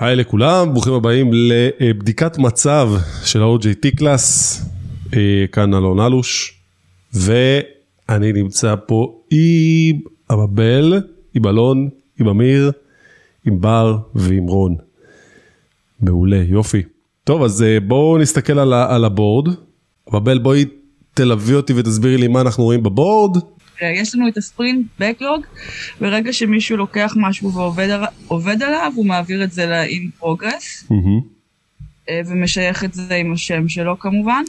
היי לכולם, ברוכים הבאים לבדיקת מצב של ה-OJT קלאס, אה, כאן אלון אלוש, ואני נמצא פה עם אבבל, עם אלון, עם אמיר, עם בר ועם רון. מעולה, יופי. טוב, אז אה, בואו נסתכל על, על הבורד. אבבל, בואי תלווי אותי ותסבירי לי מה אנחנו רואים בבורד. אה, יש לנו את הספרינט בקלוג, ברגע שמישהו לוקח משהו ועובד על- עובד עליו, הוא מעביר את זה ל-in progress, אה, ומשייך את זה עם השם שלו כמובן.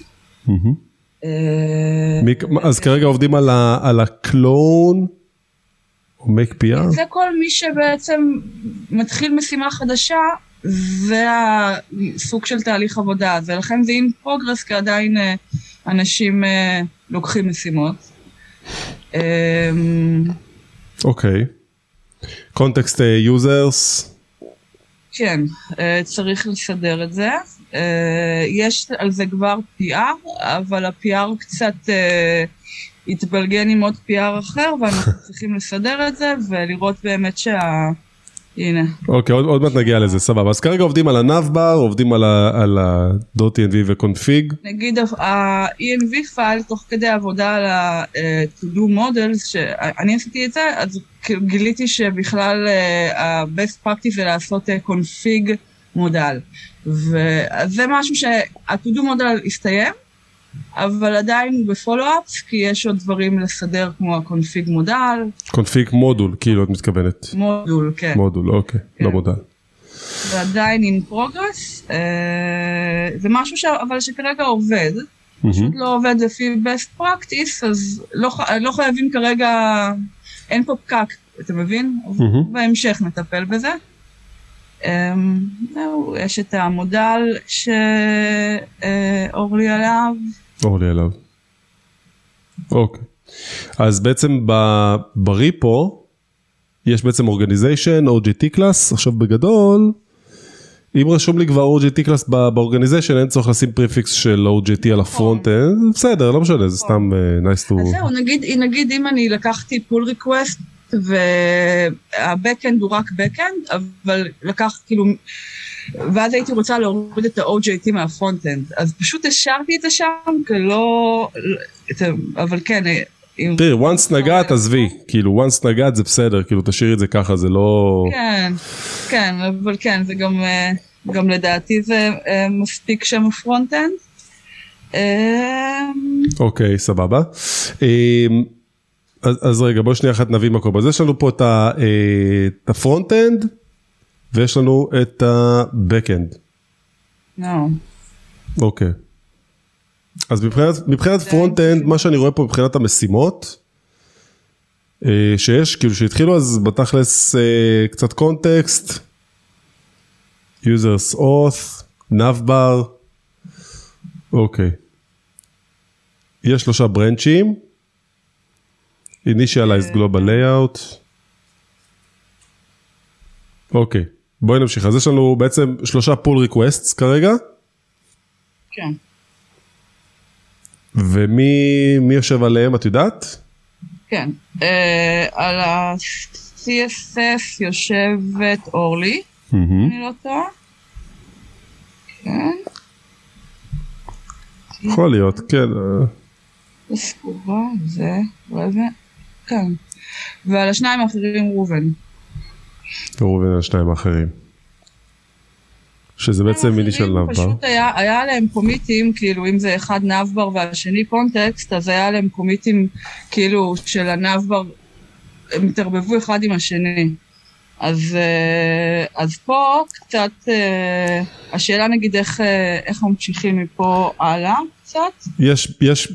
מי- אז כרגע עובדים על ה- על הקלון, או make PR? זה כל מי שבעצם מתחיל משימה חדשה, זה הסוג של תהליך עבודה הזה, לכן זה in progress, כי עדיין אנשים לוקחים משימות. אה, אוקיי. context users, כן, אה, צריך לסדר את זה. אה, יש על זה כבר PR, אבל ה-PR קצת אה, התבלגן עם עוד PR אחר, ואנחנו צריכים לסדר את זה ולראות באמת שה... הנה. אוקיי, עוד, עוד מעט נגיע לזה, סבבה. אז כרגע עובדים על ה navbar, עובדים על ה-.env ו config. נגיד ה-ENV פייל, תוך כדי עבודה על ה-to-do models, שאני עשיתי את זה, אז גיליתי שבכלל אה, ה-best practice זה לעשות config מודל. וזה משהו שה-to-do model הסתיים, אבל עדיין הוא בפולו-אפס, כי יש עוד דברים לסדר כמו ה-config מודל, קונפיג מודול, כאילו את מתכוונת. מודול, כן. מודול, אוקיי, כן. לא מודע. ועדיין in progress, אה, זה משהו ש... אבל שכרגע עובד. פשוט לא עובד לפי best practice, אז לא, לא חייבים כרגע, אין פה פקק, אתה מבין? מהמם. בהמשך נטפל בזה. אמ, זהו, יש את המודל שאורלי עליו. אורלי עליו. אוקיי. אז בעצם ב- בריפו, יש בעצם organization, OGT class, עכשיו בגדול, אם רשום לי כבר OGT class ב organization, אין צורך לשים prefix של OGT על ה front-end, בסדר, לא משנה, זה סתם אה, nice to... אז זהו, נגיד, נגיד אם אני לקחתי pull request וה backend הוא רק backend, אבל לקח כאילו, ואז הייתי רוצה להוריד את ה-OJT מה front-end, אז פשוט השארתי את זה שם, לא, ה- אבל כן, אם... תראי, once נגעת, עזבי, כאילו, once נגעת זה בסדר, כאילו, תשאירי את זה ככה, זה לא... כן, כן, אבל כן, זה גם, אה, גם לדעתי זה אה, מספיק שם ה-frontend. אה, אוקיי, סבבה. אז, אז רגע, בוא שנייה אחת נביא מה קורה. אז יש לנו פה אה, את ה-frontend, ויש לנו את ה-back-end. לא. אוקיי. אז מבחינת, מבחינת frontend, מה שאני רואה פה מבחינת המשימות, אה, שיש, כאילו שהתחילו אז בתכלס אה, קצת context, users auth, navbar, אוקיי. יש שלושה ברנצ'ים, initialized global layout, אוקיי, בואי נמשיך, אז יש לנו בעצם שלושה pull requests כרגע, כן. ומי מי יושב עליהם את יודעת? כן. אה, על ה-CSS יושבת אורלי, אם אני לא טועה. כן. יכול להיות, כן. אה, סגורה, זה, אולי זה, כן. ועל השניים האחרים ראובן. ראובן על השניים האחרים. שזה בעצם מיני של נאבר. פשוט היה, היה להם קומיטים, כאילו אם זה אחד נאבר והשני קונטקסט, אז היה להם קומיטים כאילו של הנאבר, הם התערבבו אחד עם השני. אז, אה, אז פה קצת, אה, השאלה נגיד איך, אה, איך ממשיכים מפה הלאה קצת. יש, יש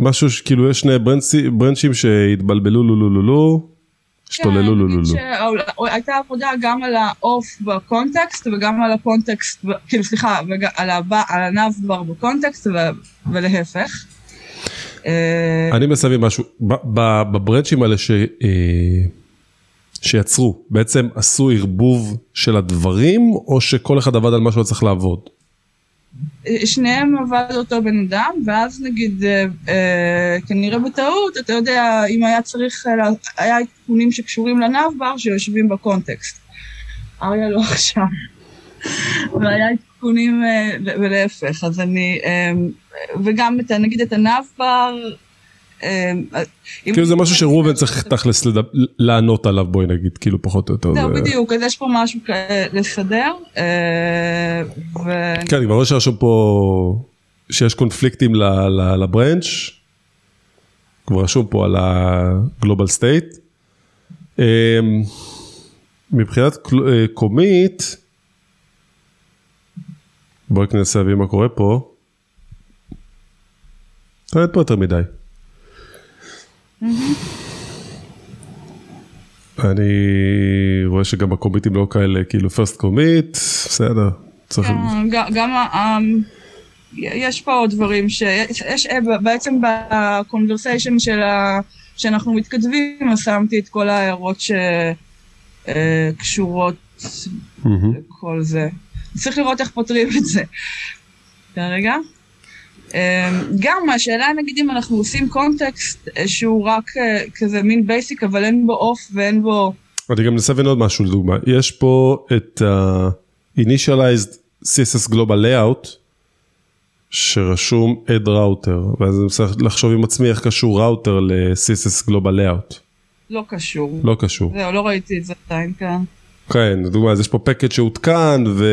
משהו שכאילו יש שני ברנצי- ברנצ'ים שהתבלבלו לו לו לו לו, השתוללו לו לו לו. כן, הייתה עבודה גם על האוף בקונטקסט וגם על הקונטקסט, כאילו סליחה, על הנב כבר בקונטקסט ו- ולהפך. אה, אני להבין משהו, ב- ב- בברנצ'ים האלה ש... אה, שיצרו, בעצם עשו ערבוב של הדברים, או שכל אחד עבד על מה שהוא צריך לעבוד? שניהם עבד אותו בן אדם, ואז נגיד, אה, אה, כנראה בטעות, אתה יודע, אם היה צריך, אה, היה עדכונים שקשורים לנאב בר שיושבים בקונטקסט. אריה לא עכשיו. והיה עדכונים אה, ולהפך, אז אני, אה, וגם את, נגיד את הנאבר, אה, כאילו זה משהו שראובן צריך תכלס לענות עליו בואי נגיד כאילו פחות או יותר. זהו בדיוק אז יש פה משהו לסדר. כן אני כבר רואה שרשום פה שיש קונפליקטים לברנץ'. כבר רשום פה על הגלובל סטייט. מבחינת קומית בואי ננסה להבין מה קורה פה. אין פה יותר מדי. אני רואה שגם הקומיטים לא כאלה, כאילו first commit, בסדר. כן, גם יש פה עוד דברים שיש בעצם ב-conversation של שאנחנו מתכתבים, שמתי את כל ההערות שקשורות לכל זה. צריך לראות איך פותרים את זה. רגע. אמ, גם השאלה נגיד אם אנחנו עושים context שהוא רק אה, כזה מין basic אבל אין בו אוף ואין בו... אני גם מנסה להבין עוד משהו לדוגמה, יש פה את ה-initialized CSS Global Layout שרשום add router ואז אני מנסה לחשוב עם עצמי איך קשור ראוטר ל-CSS Global Layout. לא קשור. לא קשור. זהו, לא ראיתי את זה עדיין כאן. כן, לדוגמה, אז יש פה פקט שעודכן ו...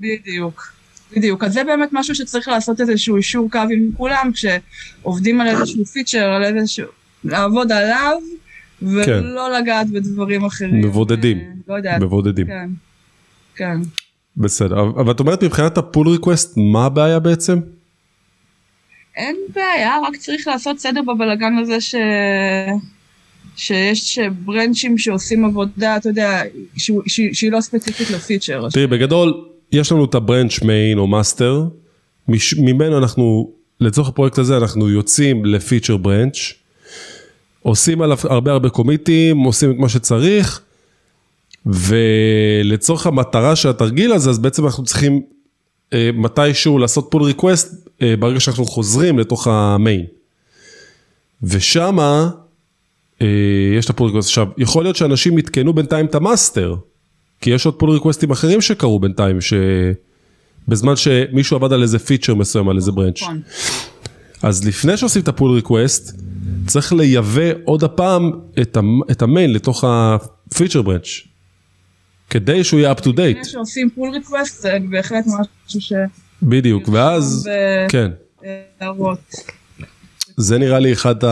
בדיוק. בדיוק, אז זה באמת משהו שצריך לעשות איזשהו אישור קו עם כולם, כשעובדים על איזשהו פיצ'ר, על איזשהו... לעבוד עליו, ולא כן. לגעת בדברים אחרים. מבודדים. אה, לא יודעת. מבודדים. כן. כן. בסדר, אבל את אומרת מבחינת ה-pull request, מה הבעיה בעצם? אין בעיה, רק צריך לעשות סדר בבלגן הזה ש... שיש ברנצ'ים שעושים עבודה, אתה יודע, שהיא לא ספציפית ל-feature. תראי, בגדול, יש לנו את ה-branch main או master, ממנו אנחנו, לצורך הפרויקט הזה אנחנו יוצאים ל-feature branch, עושים עליו הרבה הרבה קומיטים, עושים את מה שצריך, ולצורך המטרה של התרגיל הזה, אז בעצם אנחנו צריכים אה, מתישהו לעשות pull request, אה, ברגע שאנחנו חוזרים לתוך ה-main. ושמה, אה, יש את ה-pull request. עכשיו, יכול להיות שאנשים יתקנו בינתיים את ה-master, כי יש עוד pull ריקווסטים אחרים שקרו בינתיים, שבזמן שמישהו עבד על איזה feature מסוים, על איזה branch. נכון. אז לפני שעושים את ה-pull request, צריך לייבא עוד הפעם את, המ... את ה-main לתוך ה-feature branch. כדי שהוא יהיה up to date. לפני שעושים pull request זה בהחלט משהו ש... בדיוק, ואז, כן. הערות. זה נראה לי אחת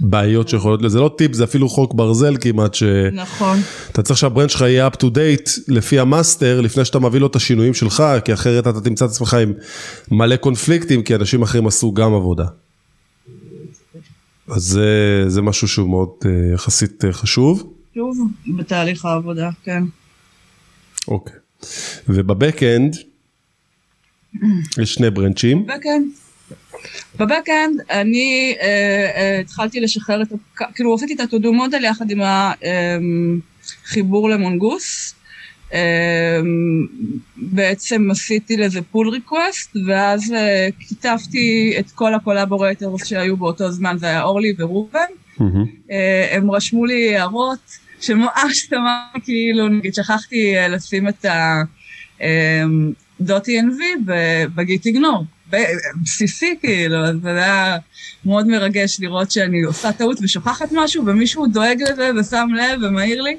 הבעיות שיכולות, זה לא טיפ, זה אפילו חוק ברזל כמעט, ש... נכון. אתה צריך שה-branch שלך יהיה up to date לפי ה-master, לפני שאתה מביא לו את השינויים שלך, כי אחרת אתה תמצא את עצמך עם מלא קונפליקטים, כי אנשים אחרים עשו גם עבודה. אז זה, זה משהו שהוא מאוד אה, יחסית uh, חשוב. שוב, בתהליך העבודה, כן. אוקיי. ובבקאנד, יש שני ברנצ'ים. בבקאנד. בבקאנד אני uh, uh, התחלתי לשחרר את, כאילו עשיתי את ה-to-do model יחד עם החיבור למונגוס. Um, בעצם עשיתי לזה pull request, ואז uh, כיתבתי את כל ה-collaborators שהיו באותו זמן, זה היה אורלי וראובן. Mm-hmm. Uh, הם רשמו לי הערות שממש תמר, כאילו, נגיד, שכחתי uh, לשים את ה-.env ב-gitignore. בסיסי כאילו, אז זה היה מאוד מרגש לראות שאני עושה טעות ושוכחת משהו ומישהו דואג לזה ושם לב ומעיר לי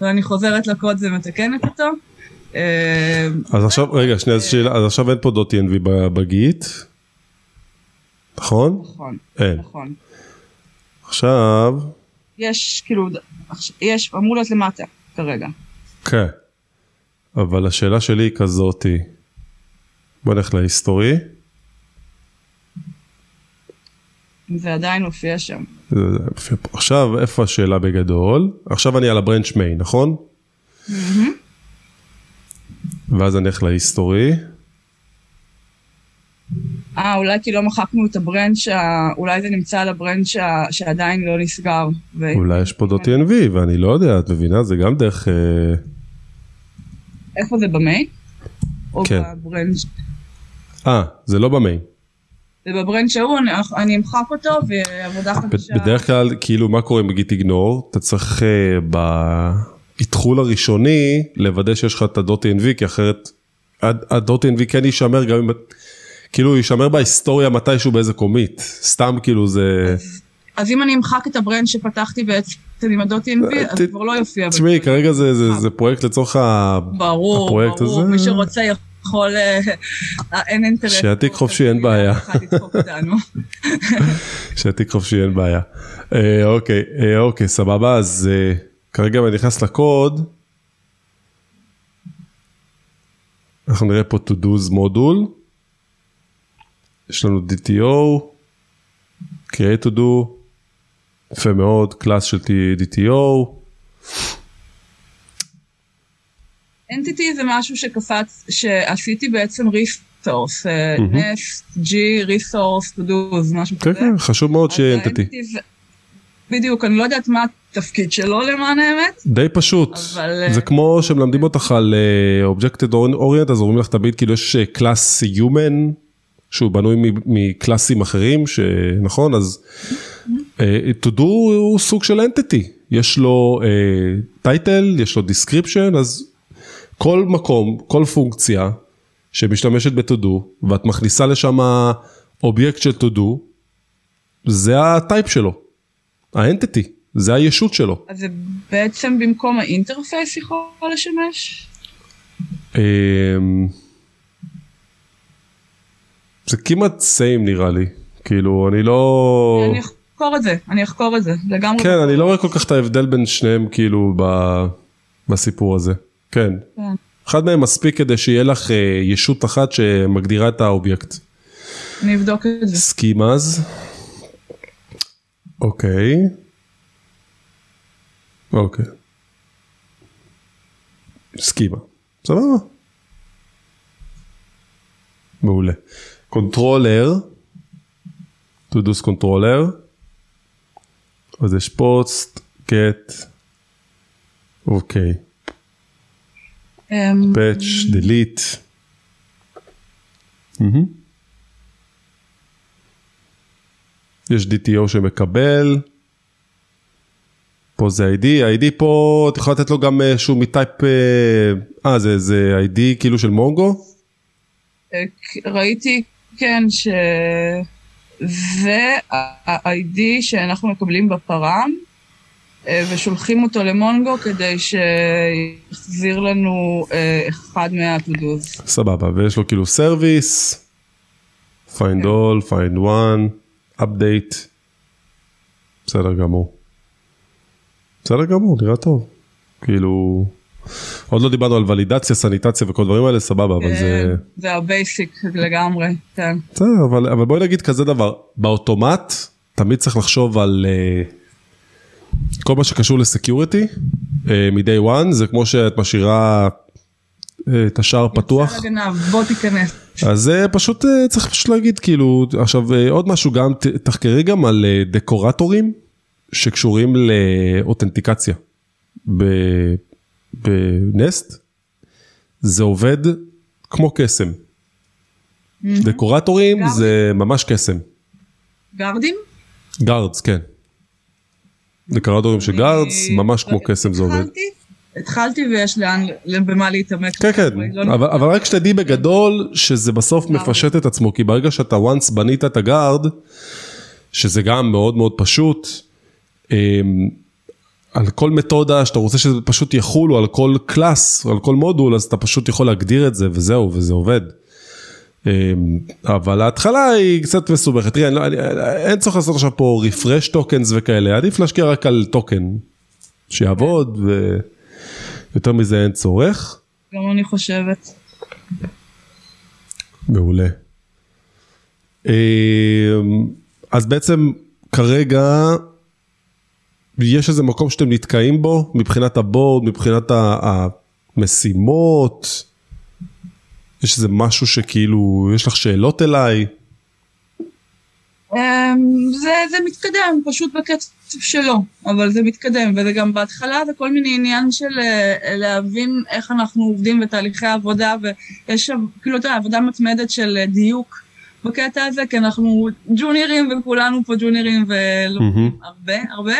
ואני חוזרת לקוד ומתקנת אותו. אז עכשיו, רגע, שנייה, שאלה, אז עכשיו אין פה דוט .env בגיט, נכון? נכון, אין. נכון. עכשיו... יש, כאילו, יש, אמור להיות למטה כרגע. כן, אבל השאלה שלי היא כזאתי, בוא נלך להיסטורי. זה עדיין מופיע שם. עכשיו, איפה השאלה בגדול? עכשיו אני על הברנץ' מיין, נכון? ואז אני אלך להיסטורי. אה, אולי כי לא מחקנו את הברנץ', אולי זה נמצא על הברנץ' שעדיין לא נסגר. אולי יש פה דוטי NV ואני לא יודע, את מבינה? זה גם דרך... אה, איפה זה במיין? כן. או בברנץ'? אה, זה לא במיין. וב-branch שהוא אני אמחק אותו ועבודה חדשה. בדרך כלל כאילו מה קורה עם gitignore אתה צריך uh, האתחול הראשוני, לוודא שיש לך את ה.env, כי אחרת ה.env כן יישמר גם אם, כאילו יישמר בהיסטוריה מתישהו באיזה קומיט, סתם כאילו זה... אז אם אני אמחק את ה-branch שפתחתי בעצם עם ה.env, אז כבר לא יופיע. תשמעי, כרגע זה, זה פרויקט לצורך ברור, הפרויקט ברור, הזה. מי שרוצה יכול, אה, אין אינטרס. שיעתיק חופשי, אין בעיה. שיעתיק חופשי, אין בעיה. אה, אוקיי, אה, אוקיי, סבבה, אז כרגע אני נכנס לקוד. אנחנו נראה פה to do's מודול. יש לנו DTO, create to do, יפה מאוד, קלאס של DTO. entity זה משהו שקפץ, שעשיתי בעצם resource, nest, g, resource, todo, משהו כן, כזה. כן, כן, חשוב מאוד שיהיה entity. בדיוק, אני לא יודעת מה התפקיד שלו למען האמת. די פשוט, אבל... זה כמו שמלמדים אותך על uh, Objected Orient, אז אומרים לך תמיד כאילו יש class uh, Human, שהוא בנוי מקלאסים אחרים, שנכון, אז to do הוא סוג של entity, יש לו title, יש לו description, אז כל מקום, כל פונקציה שמשתמשת ב-to do, ואת מכניסה לשם אובייקט של to do, זה ה-type שלו, ה-entity, זה הישות שלו. אז זה בעצם במקום ה-interface יכול לשמש? אמ, זה כמעט סיים נראה לי, כאילו אני לא... אני אחקור את זה, אני אחקור את זה, לגמרי. כן, אני לא רואה כל כך את ההבדל בין שניהם כאילו בסיפור הזה. כן. כן. אחד מהם מספיק כדי שיהיה לך אה, ישות אחת שמגדירה את האובייקט. אני אבדוק את זה. schemas. אוקיי. אוקיי. schema. סבבה. מעולה. controller. todos controller. אז יש post, get. אוקיי. patch, delete. יש DTO שמקבל. פה זה ID, ה-ID פה, את יכולה לתת לו גם איזשהו type, אה, אה זה, זה ID כאילו של מונגו? אה, ראיתי, כן, ש... זה ה-ID שאנחנו מקבלים בפרם, אה, ושולחים אותו למונגו כדי שיחזיר לנו אה, אחד מהטודוז. סבבה, ויש לו כאילו סרוויס, find כן. all, find one, update, בסדר גמור. בסדר גמור, נראה טוב. כאילו, עוד לא דיברנו על ולידציה, סניטציה וכל דברים האלה, סבבה, אבל זה... כן, זה ה basic לגמרי, כן. בסדר, אבל, אבל בואי נגיד כזה דבר, באוטומט תמיד צריך לחשוב על... Uh, כל מה שקשור ל security אה, מ-day one זה כמו שאת משאירה אה, את השער פתוח. בוא תיכנס. אז זה פשוט אה, צריך פשוט להגיד כאילו עכשיו עוד משהו גם תחקרי גם על דקורטורים שקשורים לאותנטיקציה ב Nest זה עובד כמו קסם. דקורטורים זה ממש קסם. גרדים? guards כן. דקורטורים של guards, ממש כמו קסם זה עובד. התחלתי ויש לאן, במה להתעמק. כן, כן, לא אבל רק שתדעי בגדול שזה בסוף מפשט את עצמו, כי ברגע שאתה once בנית את ה guard, שזה גם מאוד מאוד פשוט, אמ, על כל מתודה שאתה רוצה שזה פשוט יחולו על כל class, על כל מודול, אז אתה פשוט יכול להגדיר את זה וזהו, וזה עובד. אמ, אבל ההתחלה היא קצת מסובכת, תראה, לא, אין צורך לעשות עכשיו פה refresh tokens וכאלה, עדיף להשקיע רק על token שיעבוד ויותר מזה אין צורך. גם אני חושבת. מעולה. אמ, אז בעצם כרגע יש איזה מקום שאתם נתקעים בו מבחינת הבורד, מבחינת המשימות. יש איזה משהו שכאילו, יש לך שאלות אליי? אמ, זה, זה מתקדם, פשוט בקצב שלו, אבל זה מתקדם, וזה גם בהתחלה זה כל מיני עניין של אה, להבין איך אנחנו עובדים בתהליכי עבודה, ויש כאילו, אתה יודע, עבודה מתמדת של אה, דיוק בקטע הזה, כי אנחנו ג'וניורים וכולנו פה ג'וניורים ולומדים mm-hmm. הרבה, הרבה,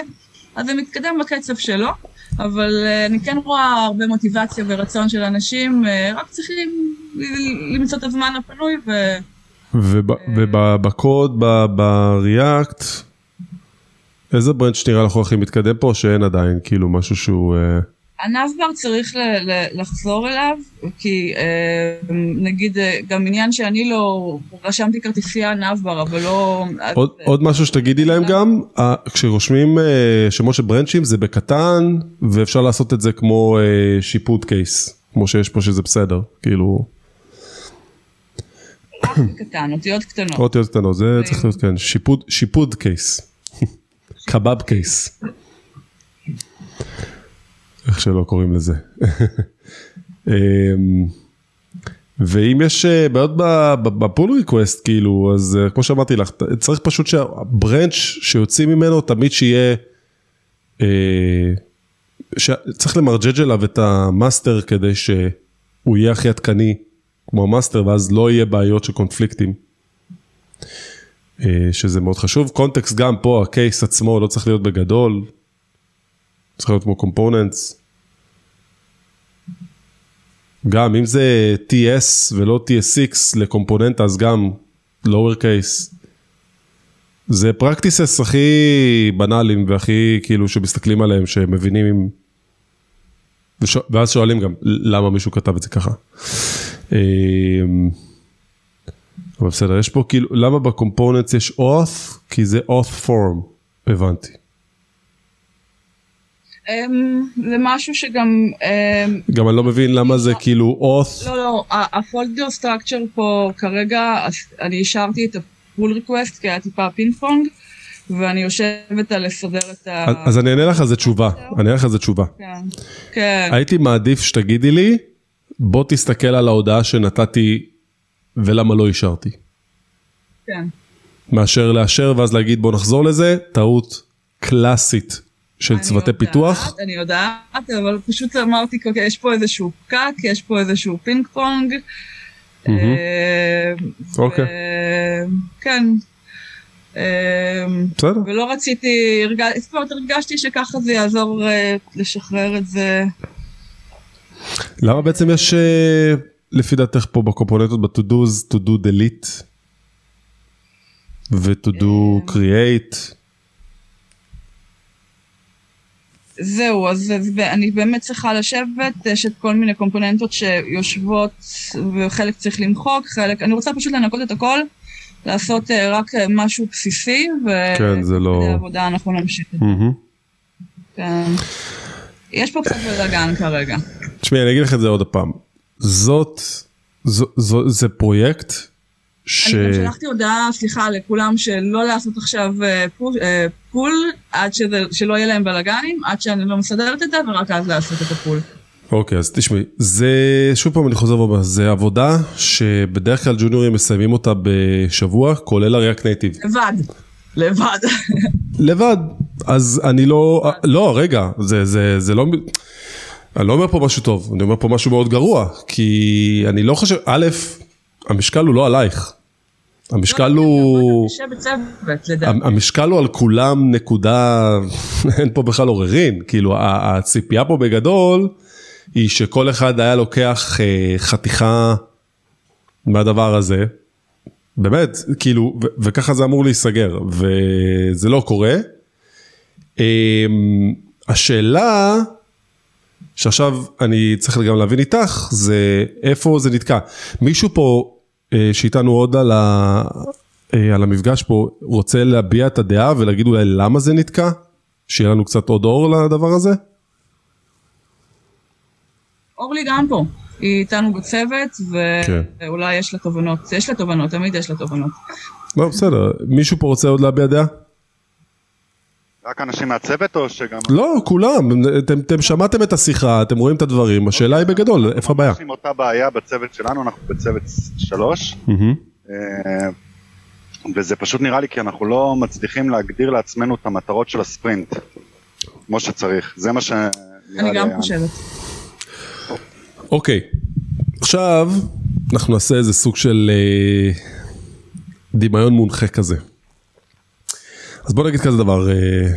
אז זה מתקדם בקצב שלו. אבל uh, אני כן רואה הרבה מוטיבציה ורצון של אנשים, uh, רק צריכים למצוא את הזמן הפנוי ו... ובקוד, ב-react, איזה ברנץ' נראה לך הכי מתקדם פה, שאין עדיין כאילו משהו שהוא... Uh... הנאבבר צריך ל- ל- לחזור אליו, כי אה, נגיד אה, גם עניין שאני לא רשמתי כרטיסייה נאבבר, אבל לא... עוד, אז, עוד משהו שתגידי להם גם, כשרושמים אה, שמות של ברנצ'ים זה בקטן, ואפשר לעשות את זה כמו אה, שיפוט קייס, כמו שיש פה שזה בסדר, כאילו... קטן, אותיות קטנות. אותיות קטנות, זה צריך להיות כן, שיפוד קייס, kebab case. איך שלא קוראים לזה. אמ, ואם יש אה, בעיות ב pull request כאילו אז אה, כמו שאמרתי לך צריך פשוט שה branch שיוצאים ממנו תמיד שיהיה. אה, צריך למרג'ג' אליו את ה master כדי שהוא יהיה הכי עדכני כמו ה master ואז לא יהיה בעיות של קונפליקטים. שזה מאוד חשוב קונטקסט גם פה הקייס עצמו לא צריך להיות בגדול צריך להיות כמו קומפוננטס. גם אם זה TS ולא TS6 לקומפוננט אז גם lower case. זה פרקטיסס הכי בנאליים והכי כאילו שמסתכלים עליהם שמבינים אם... ואז שואלים גם למה מישהו כתב את זה ככה. אמ, אבל בסדר יש פה כאילו למה ב components יש auth כי זה auth form הבנתי. אמ, זה משהו שגם... אמ, גם אני לא מבין למה זה כאילו auth. לא, לא, ה folder structure פה כרגע, אני השארתי את ה pull request כי היה טיפה פינג פונג. ואני יושבת על לסדר את ה... אז אני אענה לך על זה תשובה, אני אענה לך על זה תשובה. כן, כן. הייתי מעדיף שתגידי לי, בוא תסתכל על ההודעה שנתתי ולמה לא אישרתי. כן. מאשר לאשר ואז להגיד בוא נחזור לזה, טעות קלאסית של צוותי יודעת, פיתוח? אני יודעת, אבל פשוט אמרתי, אוקיי, יש פה איזשהו פקק, יש פה איזשהו פינג פונג. אה, אוקיי. כן. אה, בסדר. ולא רציתי, זאת אומרת, הרגשתי שככה זה יעזור אה, לשחרר את זה. למה בעצם יש, לפי דעתך פה בקומפוננטות ב-to do's, to do delete ו-to do create? זהו, אז אני באמת צריכה לשבת, יש את כל מיני קומפוננטות שיושבות וחלק צריך למחוק, חלק, אני רוצה פשוט לנקות את הכל, לעשות אה, רק אה, משהו בסיסי, כן, זה לא... ובעבודה אנחנו נמשיך את זה. כן. יש פה קצת בלאגן כרגע. תשמעי, אני אגיד לך את זה עוד פעם. זאת, זו, זו, זה פרויקט ש... אני גם שלחתי הודעה, סליחה, לכולם שלא לעשות עכשיו אה, pull, אה, pull עד שזה, שלא יהיה להם בלאגנים, עד שאני לא מסדרת את זה, ורק אז לעשות את ה pull. אוקיי, אז תשמעי, זה, שוב פעם אני חוזר ואומר, זה עבודה שבדרך כלל ג'וניורים מסיימים אותה בשבוע, כולל הריאק נייטיב. לבד. לבד. לבד. אז אני לא, לא, רגע, זה, זה, זה לא... אני לא אומר פה משהו טוב, אני אומר פה משהו מאוד גרוע, כי אני לא חושב, א', המשקל הוא לא עלייך. המשקל לא, הוא... המשקל הוא על כולם נקודה, אין פה בכלל עוררין, כאילו הציפייה פה בגדול היא שכל אחד היה לוקח אה, חתיכה מהדבר הזה, באמת, כאילו, וככה זה אמור להיסגר, וזה לא קורה. אמ, השאלה שעכשיו אני צריך גם להבין איתך, זה איפה זה נתקע. מישהו פה שאיתנו עוד על, ה, אה, על המפגש פה, רוצה להביע את הדעה ולהגיד אולי למה זה נתקע? שיהיה לנו קצת עוד אור לדבר הזה? אורלי גם פה, היא איתנו בצוות, כן. ואולי כן. יש לה תובנות, יש לה תובנות, תמיד יש לה תובנות. לא, בסדר. מישהו פה רוצה עוד להביע דעה? רק אנשים מהצוות או שגם... לא, כולם. אתם, אתם שמעתם את השיחה, אתם רואים את הדברים, השאלה היא בגדול, איפה הבעיה? אנחנו עם אותה בעיה בצוות שלנו, אנחנו בצוות שלוש. אה, וזה פשוט נראה לי כי אנחנו לא מצליחים להגדיר לעצמנו את המטרות של הספרינט, כמו שצריך. זה מה ש... אני גם חושבת. אוקיי, עכשיו אנחנו נעשה איזה סוג של אה, דמיון מונחה כזה. אז בוא נגיד כזה דבר, אה,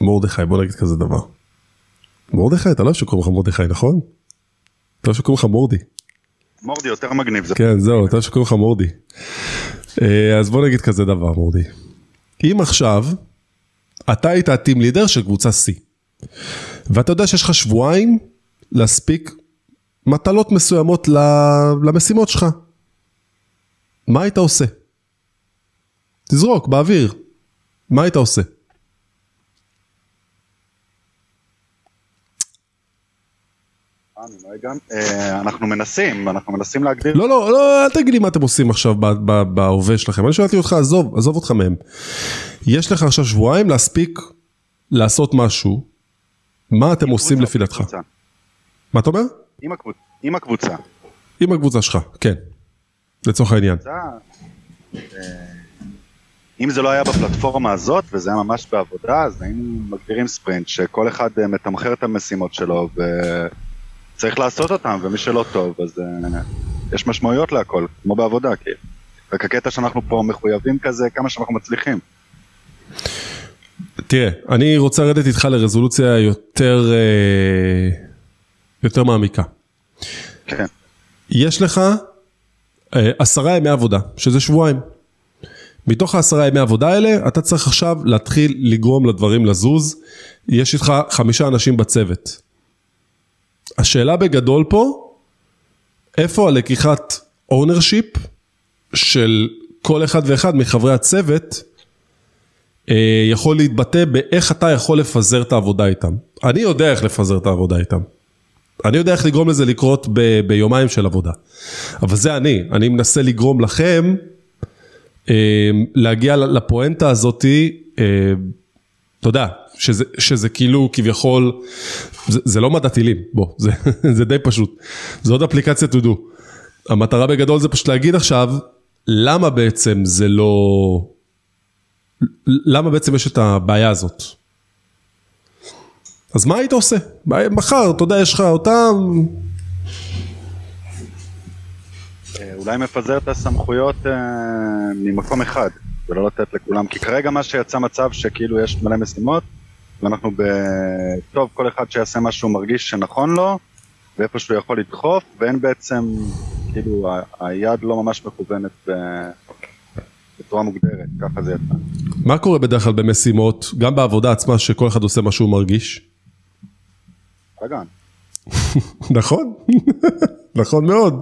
מרדכי, בוא נגיד כזה דבר. מרדכי, אתה לא אוהב שקוראים לך מרדכי, נכון? אתה אוהב שקוראים לך מורדי. מורדי יותר מגניב. זה כן, זהו, אתה אוהב שקוראים לך מורדי. אה, אז בוא נגיד כזה דבר, מורדי. אם עכשיו, אתה היית הטים לידר של קבוצה C, ואתה יודע שיש לך שבועיים להספיק מטלות מסוימות למשימות שלך, מה היית עושה? תזרוק, באוויר. מה היית עושה? אה, אנחנו מנסים, אנחנו מנסים להגדיר. לא, לא, לא, אל תגיד לי מה אתם עושים עכשיו בהווה שלכם. אני שאלתי אותך, עזוב, עזוב אותך מהם. יש לך עכשיו שבועיים להספיק לעשות משהו. מה אתם עושים לפי דעתך? מה אתה אומר? עם הקבוצה. עם הקבוצה שלך, כן. לצורך העניין. אה, אם זה לא היה בפלטפורמה הזאת וזה היה ממש בעבודה, אז היינו מגדירים ספרינט שכל אחד אה, מתמחר את המשימות שלו וצריך לעשות אותם, ומי שלא טוב, אז אה, יש משמעויות להכל, כמו בעבודה, כאילו. רק הקטע שאנחנו פה מחויבים כזה כמה שאנחנו מצליחים. תראה, אני רוצה לרדת איתך לרזולוציה יותר, יותר מעמיקה. כן. יש לך עשרה ימי עבודה, שזה שבועיים. מתוך העשרה ימי עבודה האלה, אתה צריך עכשיו להתחיל לגרום לדברים לזוז. יש איתך חמישה אנשים בצוות. השאלה בגדול פה, איפה הלקיחת ownership של כל אחד ואחד מחברי הצוות אה, יכול להתבטא באיך אתה יכול לפזר את העבודה איתם. אני יודע איך לפזר את העבודה איתם. אני יודע איך לגרום לזה לקרות ב- ביומיים של עבודה. אבל זה אני, אני מנסה לגרום לכם להגיע לפואנטה הזאתי, אמ, אתה יודע, שזה, שזה כאילו כביכול, זה, זה לא מדע טילים, בוא, זה, זה די פשוט, זה עוד אפליקציה to do. המטרה בגדול זה פשוט להגיד עכשיו, למה בעצם זה לא, למה בעצם יש את הבעיה הזאת. אז מה היית עושה? מחר, אתה יודע, יש לך אותם אולי מפזר את הסמכויות אה, ממקום אחד, ולא לתת לכולם, כי כרגע מה שיצא מצב שכאילו יש מלא משימות, ואנחנו ב... טוב, כל אחד שיעשה מה שהוא מרגיש שנכון לו, ואיפה שהוא יכול לדחוף, ואין בעצם, כאילו. היד לא ממש מכוונת ב... בצורה מוגדרת, ככה זה יצא. מה קורה בדרך כלל במשימות, גם בעבודה עצמה, שכל אחד עושה מה שהוא מרגיש? בלאגן. נכון, נכון מאוד.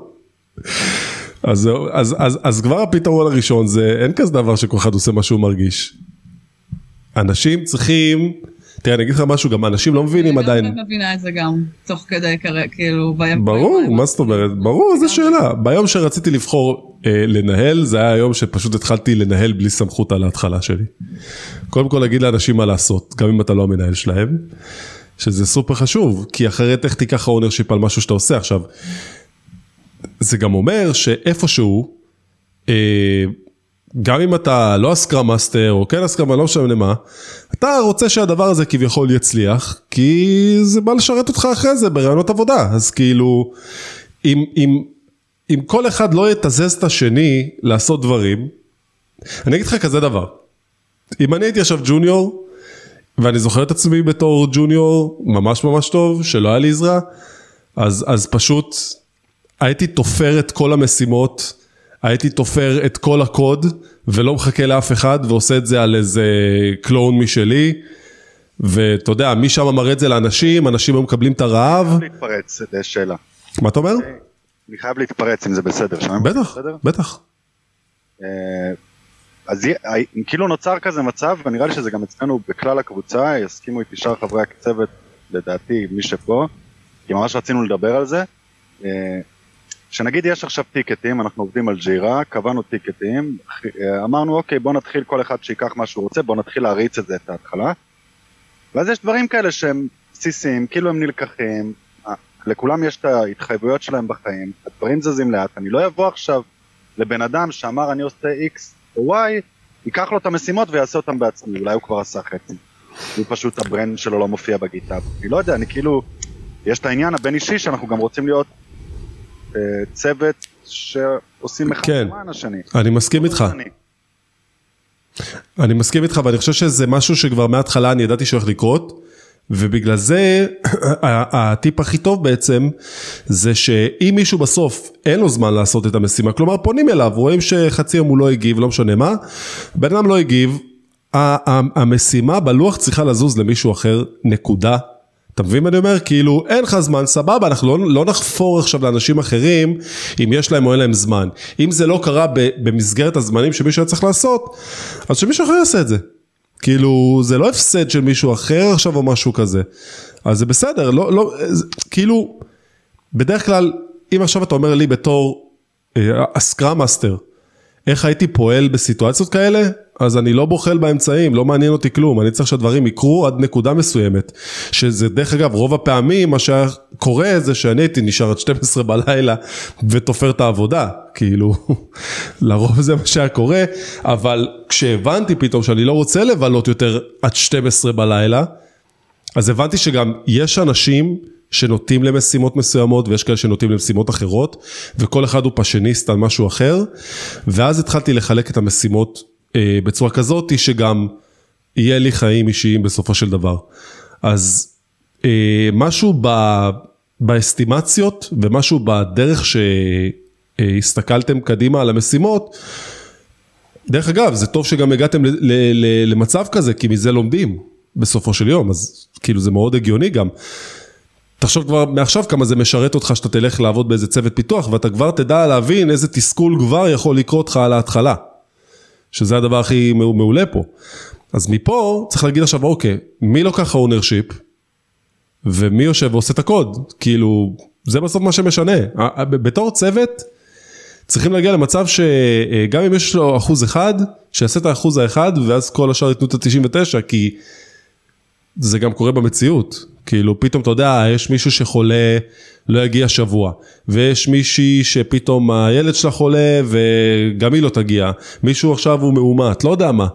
אז, אז, אז, אז כבר הפתרון הראשון זה, אין כזה דבר שכל אחד עושה מה שהוא מרגיש. אנשים צריכים, תראה אני אגיד לך משהו, גם אנשים לא מבינים עדיין. אני גם מבינה את זה גם, תוך כדי כאילו ביום. ברור, מה זאת אומרת? ברור, זו שאלה. ביום שרציתי לבחור אה, לנהל, זה היה היום שפשוט התחלתי לנהל בלי סמכות על ההתחלה שלי. קודם כל להגיד לאנשים מה לעשות, גם אם אתה לא המנהל שלהם, שזה סופר חשוב, כי אחרת איך תיקח ownership על משהו שאתה עושה עכשיו. זה גם אומר שאיפשהו, אה, גם אם אתה לא ה scrum master או כן ה scrum, לא משנה מה, אתה רוצה שהדבר הזה כביכול יצליח, כי זה בא לשרת אותך אחרי זה בראיונות עבודה, אז כאילו, אם, אם, אם כל אחד לא יתזז את השני לעשות דברים, אני אגיד לך כזה דבר, אם אני הייתי עכשיו ג'וניור, ואני זוכר את עצמי בתור ג'וניור ממש ממש טוב, שלא היה לי עזרה, אז, אז פשוט הייתי תופר את כל המשימות, הייתי תופר את כל הקוד, ולא מחכה לאף אחד, ועושה את זה על איזה קלון משלי. ואתה יודע, מי שם מראה את זה לאנשים, אנשים היו מקבלים את הרעב. אני חייב להתפרץ לשאלה. מה אתה אומר? אני חייב להתפרץ אם זה בסדר. בטח, בטח. אה, אז כאילו נוצר כזה מצב, ונראה לי שזה גם אצלנו בכלל הקבוצה, יסכימו איתי שאר חברי הצוות, לדעתי, מי שפה, כי ממש רצינו לדבר על זה. אה, שנגיד יש עכשיו טיקטים, אנחנו עובדים על ג'ירה, קבענו טיקטים, אמרנו אוקיי בוא נתחיל כל אחד שיקח מה שהוא רוצה, בוא נתחיל להריץ את זה את ההתחלה. ואז יש דברים כאלה שהם בסיסיים, כאילו הם נלקחים, לכולם יש את ההתחייבויות שלהם בחיים, הדברים זזים לאט, אני לא אבוא עכשיו לבן אדם שאמר אני עושה X או Y, ייקח לו את המשימות ויעשה אותם בעצמי, אולי הוא כבר עשה חצי. הוא פשוט הברנד שלו לא מופיע בגיטה, אני לא יודע, אני כאילו, יש את העניין הבין אישי שאנחנו גם רוצים להיות צוות שעושים אחד כן. למען השני. אני מסכים איתך. אני מסכים איתך ואני חושב שזה משהו שכבר מההתחלה אני ידעתי שהולך לקרות ובגלל זה הטיפ הכי טוב בעצם זה שאם מישהו בסוף אין לו זמן לעשות את המשימה, כלומר פונים אליו, רואים שחצי יום הוא לא הגיב, לא משנה מה, בן אדם לא הגיב, המשימה בלוח צריכה לזוז למישהו אחר, נקודה. אתה מבין מה אני אומר? כאילו אין לך זמן, סבבה, אנחנו לא, לא נחפור עכשיו לאנשים אחרים אם יש להם או אין להם זמן. אם זה לא קרה במסגרת הזמנים שמישהו היה צריך לעשות, אז שמישהו אחר יעשה את זה. כאילו, זה לא הפסד של מישהו אחר עכשיו או משהו כזה. אז זה בסדר, לא, לא, זה, כאילו, בדרך כלל, אם עכשיו אתה אומר לי בתור אה, master, איך הייתי פועל בסיטואציות כאלה? אז אני לא בוחל באמצעים, לא מעניין אותי כלום, אני צריך שהדברים יקרו עד נקודה מסוימת. שזה דרך אגב, רוב הפעמים מה שהיה קורה זה שאני הייתי נשאר עד 12 בלילה ותופר את העבודה, כאילו, לרוב זה מה שהיה קורה, אבל כשהבנתי פתאום שאני לא רוצה לבלות יותר עד 12 בלילה, אז הבנתי שגם יש אנשים שנוטים למשימות מסוימות ויש כאלה שנוטים למשימות אחרות וכל אחד הוא פשניסט על משהו אחר ואז התחלתי לחלק את המשימות אה, בצורה כזאת שגם יהיה לי חיים אישיים בסופו של דבר. אז אה, משהו ב, באסטימציות ומשהו בדרך שהסתכלתם קדימה על המשימות, דרך אגב זה טוב שגם הגעתם ל, ל, ל, למצב כזה כי מזה לומדים בסופו של יום אז כאילו זה מאוד הגיוני גם. תחשוב כבר מעכשיו כמה זה משרת אותך שאתה תלך לעבוד באיזה צוות פיתוח ואתה כבר תדע להבין איזה תסכול כבר יכול לקרות לך על ההתחלה. שזה הדבר הכי מעולה פה. אז מפה צריך להגיד עכשיו אוקיי, מי לוקח ownership ומי יושב ועושה את הקוד, כאילו זה בסוף מה שמשנה. בתור צוות צריכים להגיע למצב שגם אם יש לו אחוז אחד, שיעשה את האחוז האחד ואז כל השאר ייתנו את ה-99 כי זה גם קורה במציאות. כאילו פתאום אתה יודע, יש מישהו שחולה, לא יגיע שבוע, ויש מישהי שפתאום הילד שלה חולה וגם היא לא תגיע, מישהו עכשיו הוא מאומת, לא יודע מה.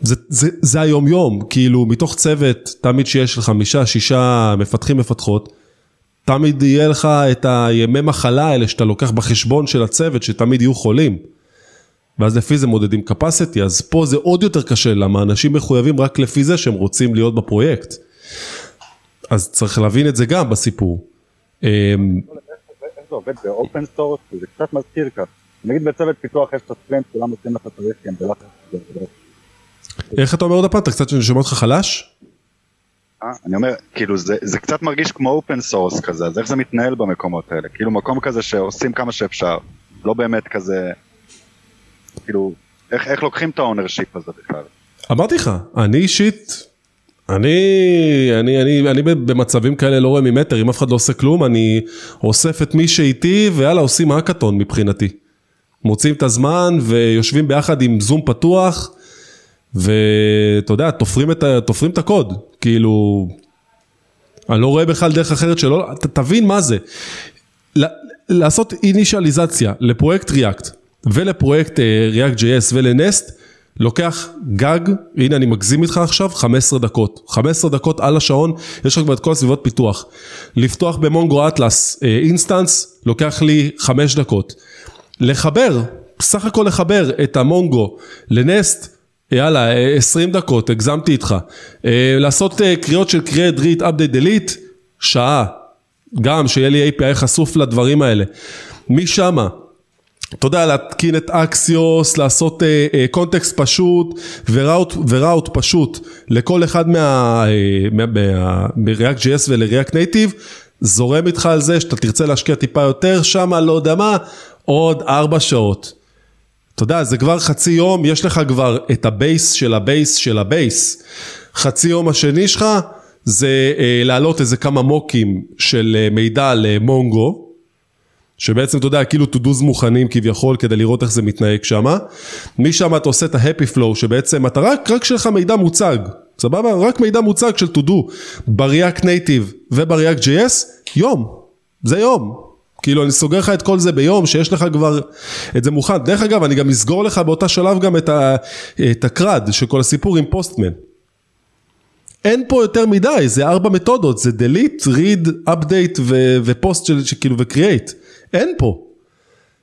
זה, זה, זה היום יום, כאילו מתוך צוות, תמיד שיש לך חמישה, שישה מפתחים מפתחות, תמיד יהיה לך את הימי מחלה האלה שאתה לוקח בחשבון של הצוות, שתמיד יהיו חולים. ואז לפי זה מודדים capacity, אז פה זה עוד יותר קשה, למה אנשים מחויבים רק לפי זה שהם רוצים להיות בפרויקט. אז צריך להבין את זה גם בסיפור. אמ, איך זה עובד ב open source? זה קצת מזכיר כך. נגיד בצוות פיתוח יש את הספרינט, כולם עושים לך כן, בלחץ. איך אתה אומר עוד פעם? אתה קצת שומע אותך חלש? אה, אני אומר, כאילו זה, זה קצת מרגיש כמו open source כזה, אז איך זה מתנהל במקומות האלה? כאילו מקום כזה שעושים כמה שאפשר, לא באמת כזה, כאילו, איך, איך לוקחים את ה ownership הזה בכלל? אמרתי לך, אני אישית אני, אני, אני, אני במצבים כאלה לא רואה ממטר, אם אף אחד לא עושה כלום, אני אוסף את מי שאיתי ויאללה עושים האקתון מבחינתי. מוצאים את הזמן ויושבים ביחד עם זום פתוח ואתה יודע, תופרים את, תופרים את הקוד, כאילו, אני לא רואה בכלל דרך אחרת שלא, ת, תבין מה זה. לעשות אינישליזציה לפרויקט ריאקט ולפרויקט ריאקט JS ולנסט, לוקח גג, הנה אני מגזים איתך עכשיו, 15 דקות. 15 דקות על השעון, יש לך כבר את כל הסביבות פיתוח. לפתוח ב Mongo Atlas instance, לוקח לי 5 דקות. לחבר, סך הכל לחבר את ה Mongo ל Nest, יאללה, 20 דקות, הגזמתי איתך. אה, לעשות אה, קריאות של create, read, update, delete, שעה. גם שיהיה לי API חשוף לדברים האלה. משמה, אתה יודע, להתקין את אקסיוס, לעשות context אה, אה, פשוט ו route, ו route פשוט לכל אחד אה, מה, מה מ-React.js ול-React Native, זורם איתך על זה שאתה תרצה להשקיע טיפה יותר, שמה לא יודע מה, עוד ארבע שעות. אתה יודע, זה כבר חצי יום, יש לך כבר את ה base של ה base של ה base. חצי יום השני שלך זה אה, להעלות איזה כמה מוקים של אה, מידע ל Mongo. שבעצם אתה יודע כאילו to do's מוכנים כביכול כדי לראות איך זה מתנהג שמה. משם אתה עושה את ה-happy flow שבעצם אתה רק, רק שלך מידע מוצג, סבבה? רק מידע מוצג של to do ב-React Native וב-React JS, יום, זה יום. כאילו אני סוגר לך את כל זה ביום שיש לך כבר את זה מוכן. דרך אגב אני גם אסגור לך באותה שלב גם את, ה, את הקרד של כל הסיפור עם פוסטמן. אין פה יותר מדי, זה ארבע מתודות, זה delete, read, update ופוסט של כאילו ו-create. אין פה.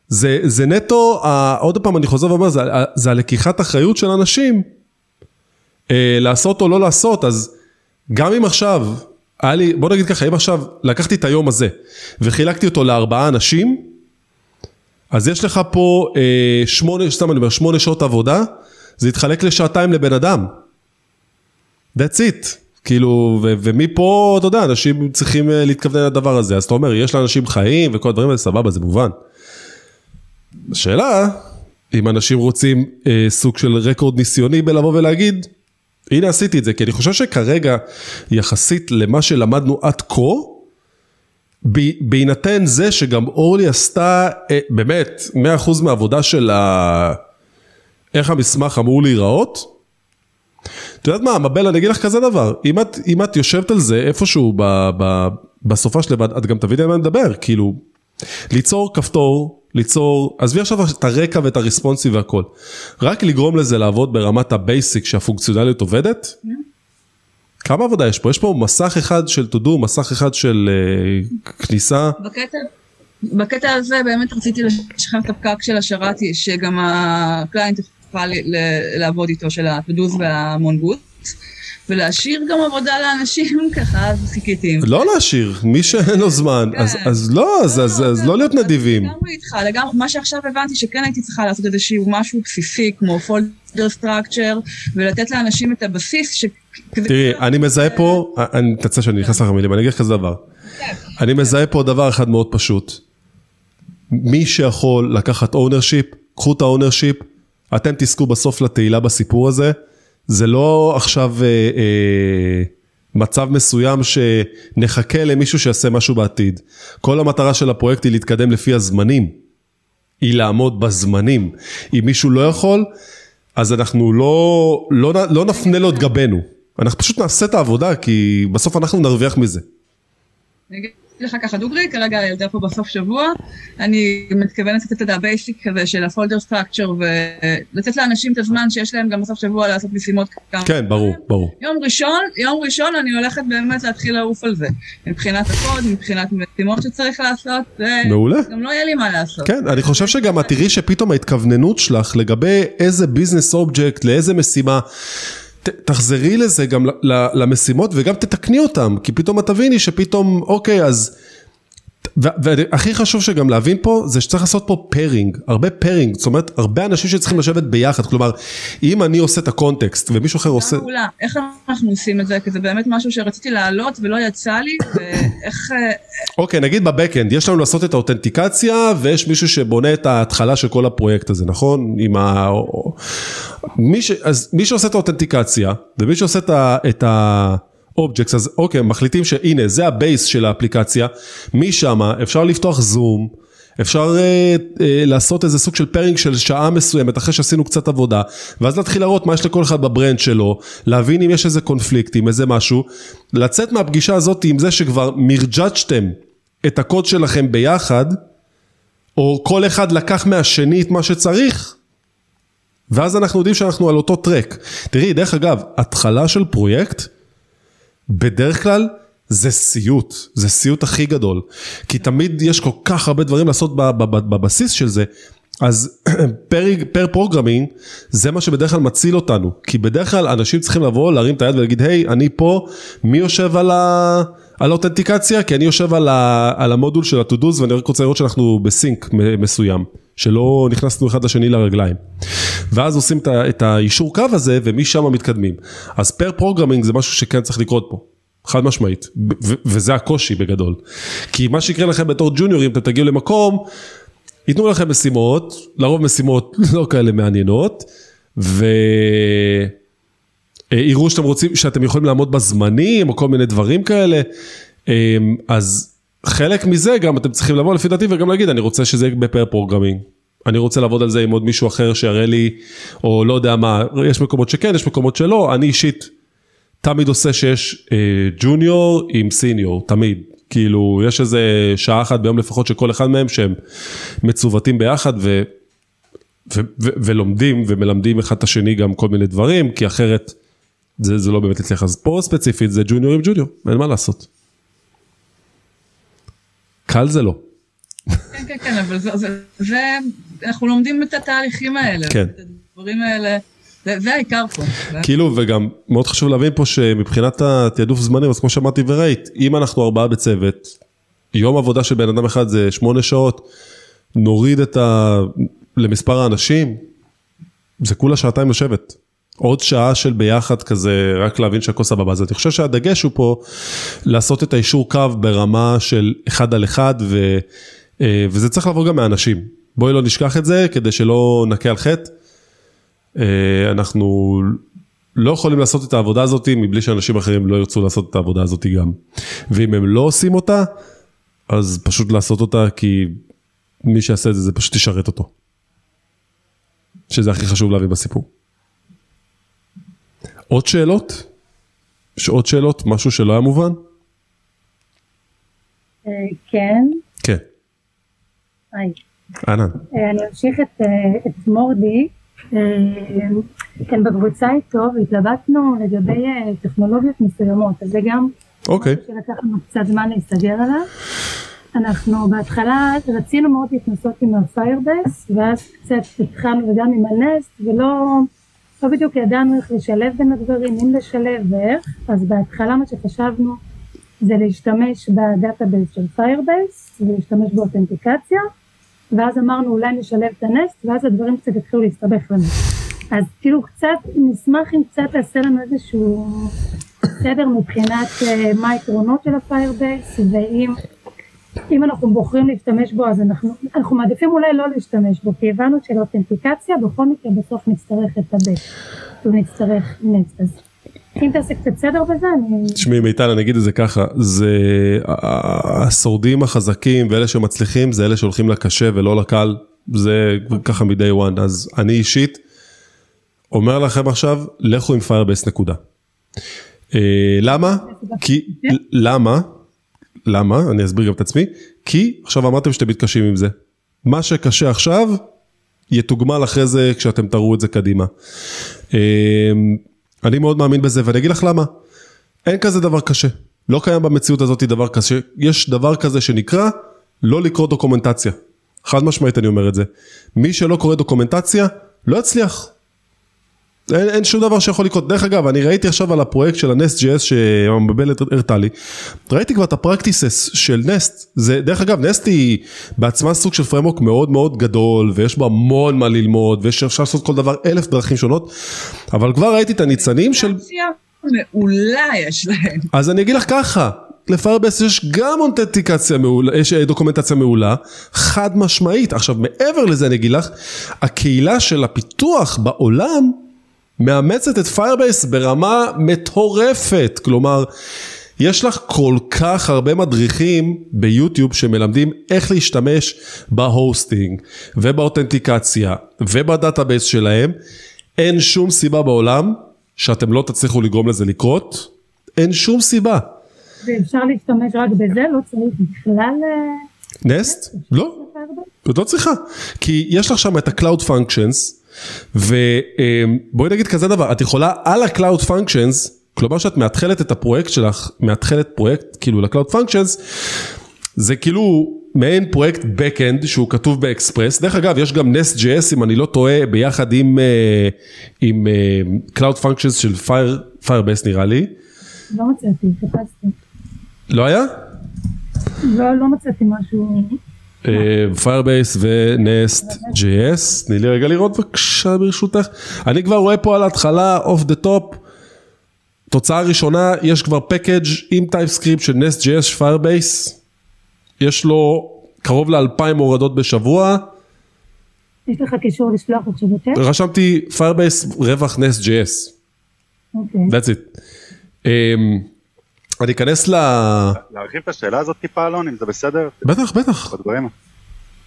זה, זה נטו, עוד פעם אני חוזר ואומר, זה, זה הלקיחת אחריות של אנשים, אה, לעשות או לא לעשות, אז גם אם עכשיו, היה לי, בוא נגיד ככה, אם עכשיו לקחתי את היום הזה וחילקתי אותו לארבעה אנשים, אז יש לך פה אה, שמונה, סתם אני אומר, שמונה שעות עבודה, זה יתחלק לשעתיים לבן אדם. That's it. כאילו, ו- ומפה, אתה יודע, אנשים צריכים אה, להתכוונן לדבר הזה. אז אתה אומר, יש לאנשים חיים וכל הדברים האלה, סבבה, זה מובן. השאלה, אם אנשים רוצים אה, סוג של רקורד ניסיוני בלבוא ולהגיד, הנה עשיתי את זה, כי אני חושב שכרגע, יחסית למה שלמדנו עד כה, בהינתן זה שגם אורלי עשתה אה, באמת 100% מהעבודה של ה... איך המסמך אמור להיראות, את יודעת מה, מבל, אני אגיד לך כזה דבר, אם את, אם את יושבת על זה איפשהו ב, ב, בסופה של לבד, את גם תביני על מה אני מדבר, כאילו, ליצור כפתור, ליצור, עזבי עכשיו את הרקע ואת ה responsive והכל, רק לגרום לזה לעבוד ברמת ה basic שהפונקציונליות עובדת, כמה עבודה יש פה? יש פה מסך אחד של to do, מסך אחד של אה, כניסה. בקטע, בקטע הזה באמת רציתי לשחרר את הפקק של השרתי, שגם ה client ל- לעבוד איתו, של ה to-dos וה Mongo, ולהשאיר גם עבודה לאנשים ככה, אז חיכיתי. לא להשאיר, מי שאין לו זמן, אז, כן. אז לא, אז, אז, אז לא להיות נדיבים. לגמרי איתך, לגמרי, מה שעכשיו הבנתי שכן הייתי צריכה לעשות איזשהו משהו בסיסי, כמו folder structure, ולתת לאנשים את הבסיס, תראי, אני מזהה פה, אני מתנצל שאני נכנס לך למילים, אני אגיד לך כזה דבר. אני מזהה פה דבר אחד מאוד פשוט. מי שיכול לקחת ownership, קחו את ה ownership, אתם תזכו בסוף לתהילה בסיפור הזה. זה לא עכשיו אה, אה, מצב מסוים שנחכה למישהו שיעשה משהו בעתיד. כל המטרה של הפרויקט היא להתקדם לפי הזמנים. היא לעמוד בזמנים. אם מישהו לא יכול, אז אנחנו לא, לא, לא נפנה לו את גבנו. אנחנו פשוט נעשה את העבודה, כי בסוף אנחנו נרוויח מזה. אגיד לך ככה דוגרי, כרגע הילדה פה בסוף שבוע, אני מתכוונת לתת את ה basic כזה של ה folder structure, ולתת לאנשים את הזמן שיש להם גם בסוף שבוע לעשות משימות כמה. כן, ברור, ברור. יום ראשון, יום ראשון אני הולכת באמת להתחיל לעוף על זה. מבחינת הקוד, מבחינת משימות שצריך לעשות, מעולה. גם לא יהיה לי מה לעשות. כן, אני חושב שגם את תראי שפתאום ההתכווננות שלך לגבי איזה business object, לאיזה משימה, תחזרי לזה גם למשימות וגם תתקני אותם, כי פתאום את תביני שפתאום, אוקיי, אז... והכי חשוב שגם להבין פה, זה שצריך לעשות פה pairing, הרבה pairing, זאת אומרת, הרבה אנשים שצריכים לשבת ביחד, כלומר, אם אני עושה את ה context ומישהו אחר עושה... מעולה. איך אנחנו עושים את זה? כי זה באמת משהו שרציתי להעלות ולא יצא לי, ואיך... אה, אוקיי, נגיד ב backend, יש לנו לעשות את ה authentication, ויש מישהו שבונה את ההתחלה של כל הפרויקט הזה, נכון? עם ה... מי, ש... אז מי שעושה את ה authentication, ומי שעושה את ה... objects, אז אוקיי, מחליטים שהנה, זה ה base של האפליקציה, משם אפשר לפתוח זום, אפשר אה, אה, לעשות איזה סוג של pairing של שעה מסוימת, אחרי שעשינו קצת עבודה, ואז להתחיל להראות מה יש לכל אחד ב branch שלו, להבין אם יש איזה קונפליקטים, איזה משהו, לצאת מהפגישה הזאת עם זה שכבר מרג'ג'תם את הקוד שלכם ביחד, או כל אחד לקח מהשני את מה שצריך, ואז אנחנו יודעים שאנחנו על אותו track. תראי, דרך אגב, התחלה של פרויקט, בדרך כלל זה סיוט, זה סיוט הכי גדול. כי תמיד יש כל כך הרבה דברים לעשות בבסיס של זה. אז pair, pair programming זה מה שבדרך כלל מציל אותנו. כי בדרך כלל אנשים צריכים לבוא, להרים את היד ולהגיד, היי, אני פה, מי יושב על ה... על ה authentication, כי אני יושב על, ה, על המודול של ה-to-dos ואני רק רוצה לראות שאנחנו ב sync מסוים, שלא נכנסנו אחד לשני לרגליים. ואז עושים את היישור קו הזה ומשם מתקדמים. אז pair programming זה משהו שכן צריך לקרות פה. חד משמעית, וזה הקושי בגדול. כי מה שיקרה לכם בתור ג'וניורים, אתם תגיעו למקום, ייתנו לכם משימות, לרוב משימות לא כאלה מעניינות, ו... אה, שאתם רוצים, שאתם יכולים לעמוד בזמנים או כל מיני דברים כאלה, אה, אז חלק מזה גם אתם צריכים לבוא לפי דעתי וגם להגיד אני רוצה שזה יהיה ב pair programming. אני רוצה לעבוד על זה עם עוד מישהו אחר שיראה לי, או לא יודע מה, יש מקומות שכן, יש מקומות שלא, אני אישית תמיד עושה שיש אה, ג'וניור עם סיניור, תמיד. כאילו, יש איזה שעה אחת ביום לפחות של כל אחד מהם שהם מצוותים ביחד ו, ו, ו, ולומדים ומלמדים אחד את השני גם כל מיני דברים, כי אחרת זה, זה לא באמת יצליח. אז פה ספציפית זה ג'וניור עם ג'וניור, אין מה לעשות. קל זה לא. כן, כן, כן, אבל זה, זה, זה, אנחנו לומדים את התהליכים האלה. כן. את הדברים האלה, זה, העיקר פה. כאילו, וגם מאוד חשוב להבין פה שמבחינת התעדוף זמנים, אז כמו שאמרתי וראית, אם אנחנו ארבעה בצוות, יום עבודה של בן אדם אחד זה שמונה שעות, נוריד את ה... למספר האנשים, זה כולה שעתיים לשבת. עוד שעה של ביחד כזה, רק להבין שהכל סבבה. אז אני חושב שהדגש הוא פה לעשות את האישור קו ברמה של אחד על אחד, ו, אה, וזה צריך לבוא גם מאנשים. בואי לא נשכח את זה, כדי שלא נכה על חטא. אה, אנחנו לא יכולים לעשות את העבודה הזאת מבלי שאנשים אחרים לא ירצו לעשות את העבודה הזאת גם. ואם הם לא עושים אותה, אז פשוט לעשות אותה כי מי שיעשה את זה, זה פשוט ישרת אותו. שזה הכי חשוב להביא בסיפור. עוד שאלות? יש עוד שאלות? משהו שלא היה מובן? אה, כן. כן. היי. אהלן. אה, אני אמשיך את, אה, את מורדי. כן, בקבוצה איתו והתלבטנו לגבי טכנולוגיות מסוימות, אז זה גם אוקיי. שלקח לנו קצת זמן להסתגר עליו. אנחנו בהתחלה רצינו מאוד להתנסות עם הפיירבס, ואז קצת התחלנו וגם עם הנסט, ולא לא בדיוק ידענו איך לשלב בין הדברים, אם לשלב ואיך, אז בהתחלה מה שחשבנו זה להשתמש ב database של Firebase ולהשתמש ב authentication, ואז אמרנו אולי נשלב את ה Nest, ואז הדברים קצת התחילו להסתבך לנו. אז כאילו קצת, נשמח אם קצת תעשה לנו איזשהו סדר מבחינת אה, מה היתרונות של ה Firebase, ואם אם אנחנו בוחרים להשתמש בו אז אנחנו, אנחנו מעדיפים אולי לא להשתמש בו כי הבנו של authentication בכל מקרה בסוף נצטרך את הבט, נצטרך Nest, אז אם תעשה קצת סדר בזה אני... תשמעי מיטל אני אגיד את זה ככה, זה השורדים החזקים ואלה שמצליחים זה אלה שהולכים לקשה ולא לקל, זה ככה מ-day one, אז אני אישית אומר לכם עכשיו לכו עם Firebase נקודה. אה, למה? כי, למה? למה? אני אסביר גם את עצמי. כי עכשיו אמרתם שאתם מתקשים עם זה. מה שקשה עכשיו, יתוגמל אחרי זה כשאתם תראו את זה קדימה. אני מאוד מאמין בזה ואני אגיד לך למה. אין כזה דבר קשה. לא קיים במציאות הזאת דבר קשה. יש דבר כזה שנקרא לא לקרוא דוקומנטציה. חד משמעית אני אומר את זה. מי שלא קורא דוקומנטציה, לא יצליח. אין, אין שום דבר שיכול לקרות. דרך אגב, אני ראיתי עכשיו על הפרויקט של הנסט ג'ס שהמבלת הראתה לי, ראיתי כבר את הפרקטיסס של נסט, זה, דרך אגב, נסט היא בעצמה סוג של framework מאוד מאוד גדול, ויש בה המון מה ללמוד, ויש אפשר לעשות כל דבר אלף דרכים שונות, אבל כבר ראיתי את הניצנים של... מעולה יש להם. אז אני אגיד לך ככה, ל Firebase יש גם אותנטיקציה מעולה, יש אה, דוקומנטציה מעולה, חד משמעית. עכשיו מעבר לזה אני אגיד לך, הקהילה של הפיתוח בעולם מאמצת את Firebase ברמה מטורפת, כלומר, יש לך כל כך הרבה מדריכים ביוטיוב שמלמדים איך להשתמש ב hosting ובאותנטיקציה וב database שלהם, אין שום סיבה בעולם שאתם לא תצליחו לגרום לזה לקרות, אין שום סיבה. ואפשר להשתמש רק בזה? לא צריך בכלל... אה, Nest? לא, את לא צריכה, כי יש לך שם את ה-Cloud Functions ובואי נגיד כזה דבר, את יכולה על ה-Cloud Functions, כלומר שאת מאתחלת את הפרויקט שלך, מאתחלת פרויקט כאילו ל-Cloud Functions, זה כאילו מעין פרויקט Backend שהוא כתוב באקספרס, דרך אגב יש גם Nest.js אם אני לא טועה ביחד עם, אה, עם אה, Cloud Functions של Fire, Firebase נראה לי. לא מצאתי, חיפשתי. לא היה? לא, לא מצאתי משהו. Firebase ו Nest JS, תני לי רגע לראות בבקשה ברשותך. אני כבר רואה פה על ההתחלה off the top, תוצאה ראשונה, יש כבר package עם TypeScript של Nest JS Firebase, יש לו קרוב לאלפיים הורדות בשבוע. יש לך קישור לשלוח עכשיו יותר? רשמתי Firebase רווח Nest JS. אוקיי. That's it. Um, אני אכנס ל... להרחיב את השאלה הזאת טיפה אלון, אם זה בסדר? בטח, בטח. בדברים.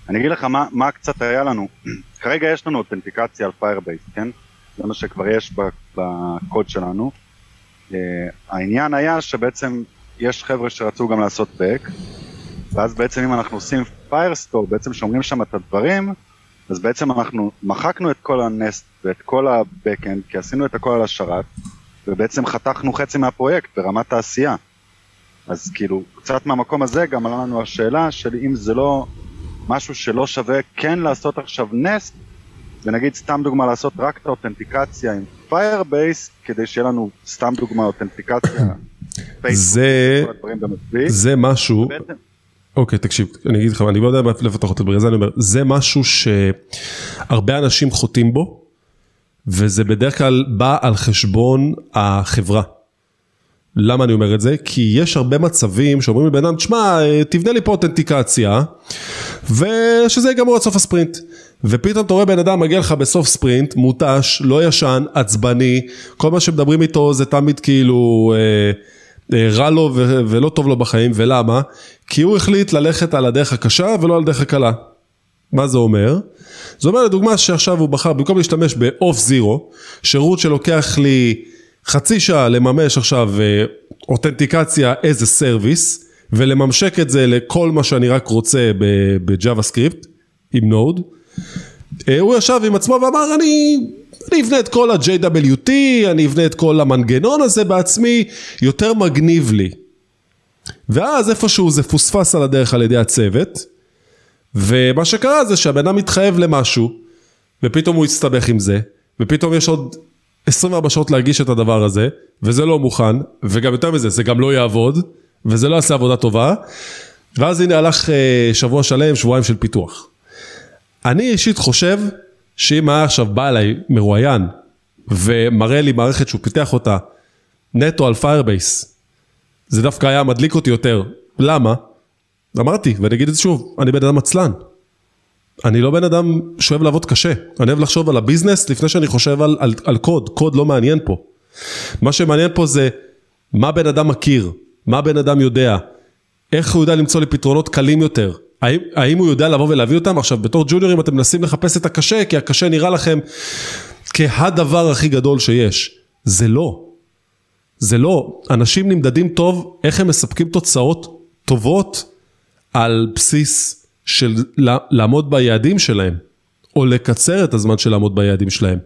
אני אגיד לך מה, מה קצת היה לנו. כרגע יש לנו אותנטיקציה על Firebase, כן? זה מה שכבר יש בקוד שלנו. Uh, העניין היה שבעצם יש חבר'ה שרצו גם לעשות back, ואז בעצם אם אנחנו עושים Firestore, בעצם שומרים שם את הדברים, אז בעצם אנחנו מחקנו את כל ה Nest ואת כל ה backend, כי עשינו את הכל על השרת, ובעצם חתכנו חצי מהפרויקט ברמת העשייה. אז כאילו, קצת מהמקום הזה גם עלה לנו השאלה של אם זה לא משהו שלא שווה כן לעשות עכשיו Nest, ונגיד סתם דוגמה לעשות רק את האותנטיקציה עם Firebase, כדי שיהיה לנו סתם דוגמה אותנטיקציה, זה, זה משהו, אוקיי תקשיב, אני אגיד לך, אני לא יודע לפתח אותו, בגלל זה אני אומר, זה משהו שהרבה אנשים חוטאים בו, וזה בדרך כלל בא על חשבון החברה. למה אני אומר את זה? כי יש הרבה מצבים שאומרים לבן אדם, תשמע, תבנה לי פה אותנטיקציה, ושזה ייגמר עד סוף הספרינט. ופתאום אתה רואה בן אדם מגיע לך בסוף ספרינט, מותש, לא ישן, עצבני, כל מה שמדברים איתו זה תמיד כאילו אה, אה, רע לו ו- ולא טוב לו בחיים, ולמה? כי הוא החליט ללכת על הדרך הקשה ולא על הדרך הקלה. מה זה אומר? זה אומר לדוגמה שעכשיו הוא בחר, במקום להשתמש באוף זירו, שירות שלוקח לי חצי שעה לממש עכשיו אה, אותנטיקציה as a service, ולממשק את זה לכל מה שאני רק רוצה ב JavaScript, עם Node. אה, הוא ישב עם עצמו ואמר אני, אני אבנה את כל ה-JWT, אני אבנה את כל המנגנון הזה בעצמי, יותר מגניב לי. ואז איפשהו זה פוספס על הדרך על ידי הצוות, ומה שקרה זה שהבן אדם מתחייב למשהו, ופתאום הוא יסתבך עם זה, ופתאום יש עוד 24 שעות להגיש את הדבר הזה, וזה לא מוכן, וגם יותר מזה, זה גם לא יעבוד, וזה לא יעשה עבודה טובה, ואז הנה הלך אה, שבוע שלם, שבועיים של פיתוח. אני אישית חושב שאם היה עכשיו בא אליי מרואיין ומראה לי מערכת שהוא פיתח אותה נטו על Firebase, זה דווקא היה מדליק אותי יותר. למה? אמרתי, ואני אגיד את זה שוב, אני בן אדם עצלן. אני לא בן אדם שאוהב לעבוד קשה, אני אוהב לחשוב על הביזנס לפני שאני חושב על, על, על קוד, קוד לא מעניין פה. מה שמעניין פה זה מה בן אדם מכיר, מה בן אדם יודע, איך הוא יודע למצוא לי פתרונות קלים יותר, האם, האם הוא יודע לבוא ולהביא אותם? עכשיו בתור ג'וניורים אתם מנסים לחפש את הקשה, כי הקשה נראה לכם כהדבר הכי גדול שיש. זה לא. זה לא. אנשים נמדדים טוב איך הם מספקים תוצאות טובות על בסיס של לעמוד ביעדים שלהם, או לקצר את הזמן של לעמוד ביעדים שלהם.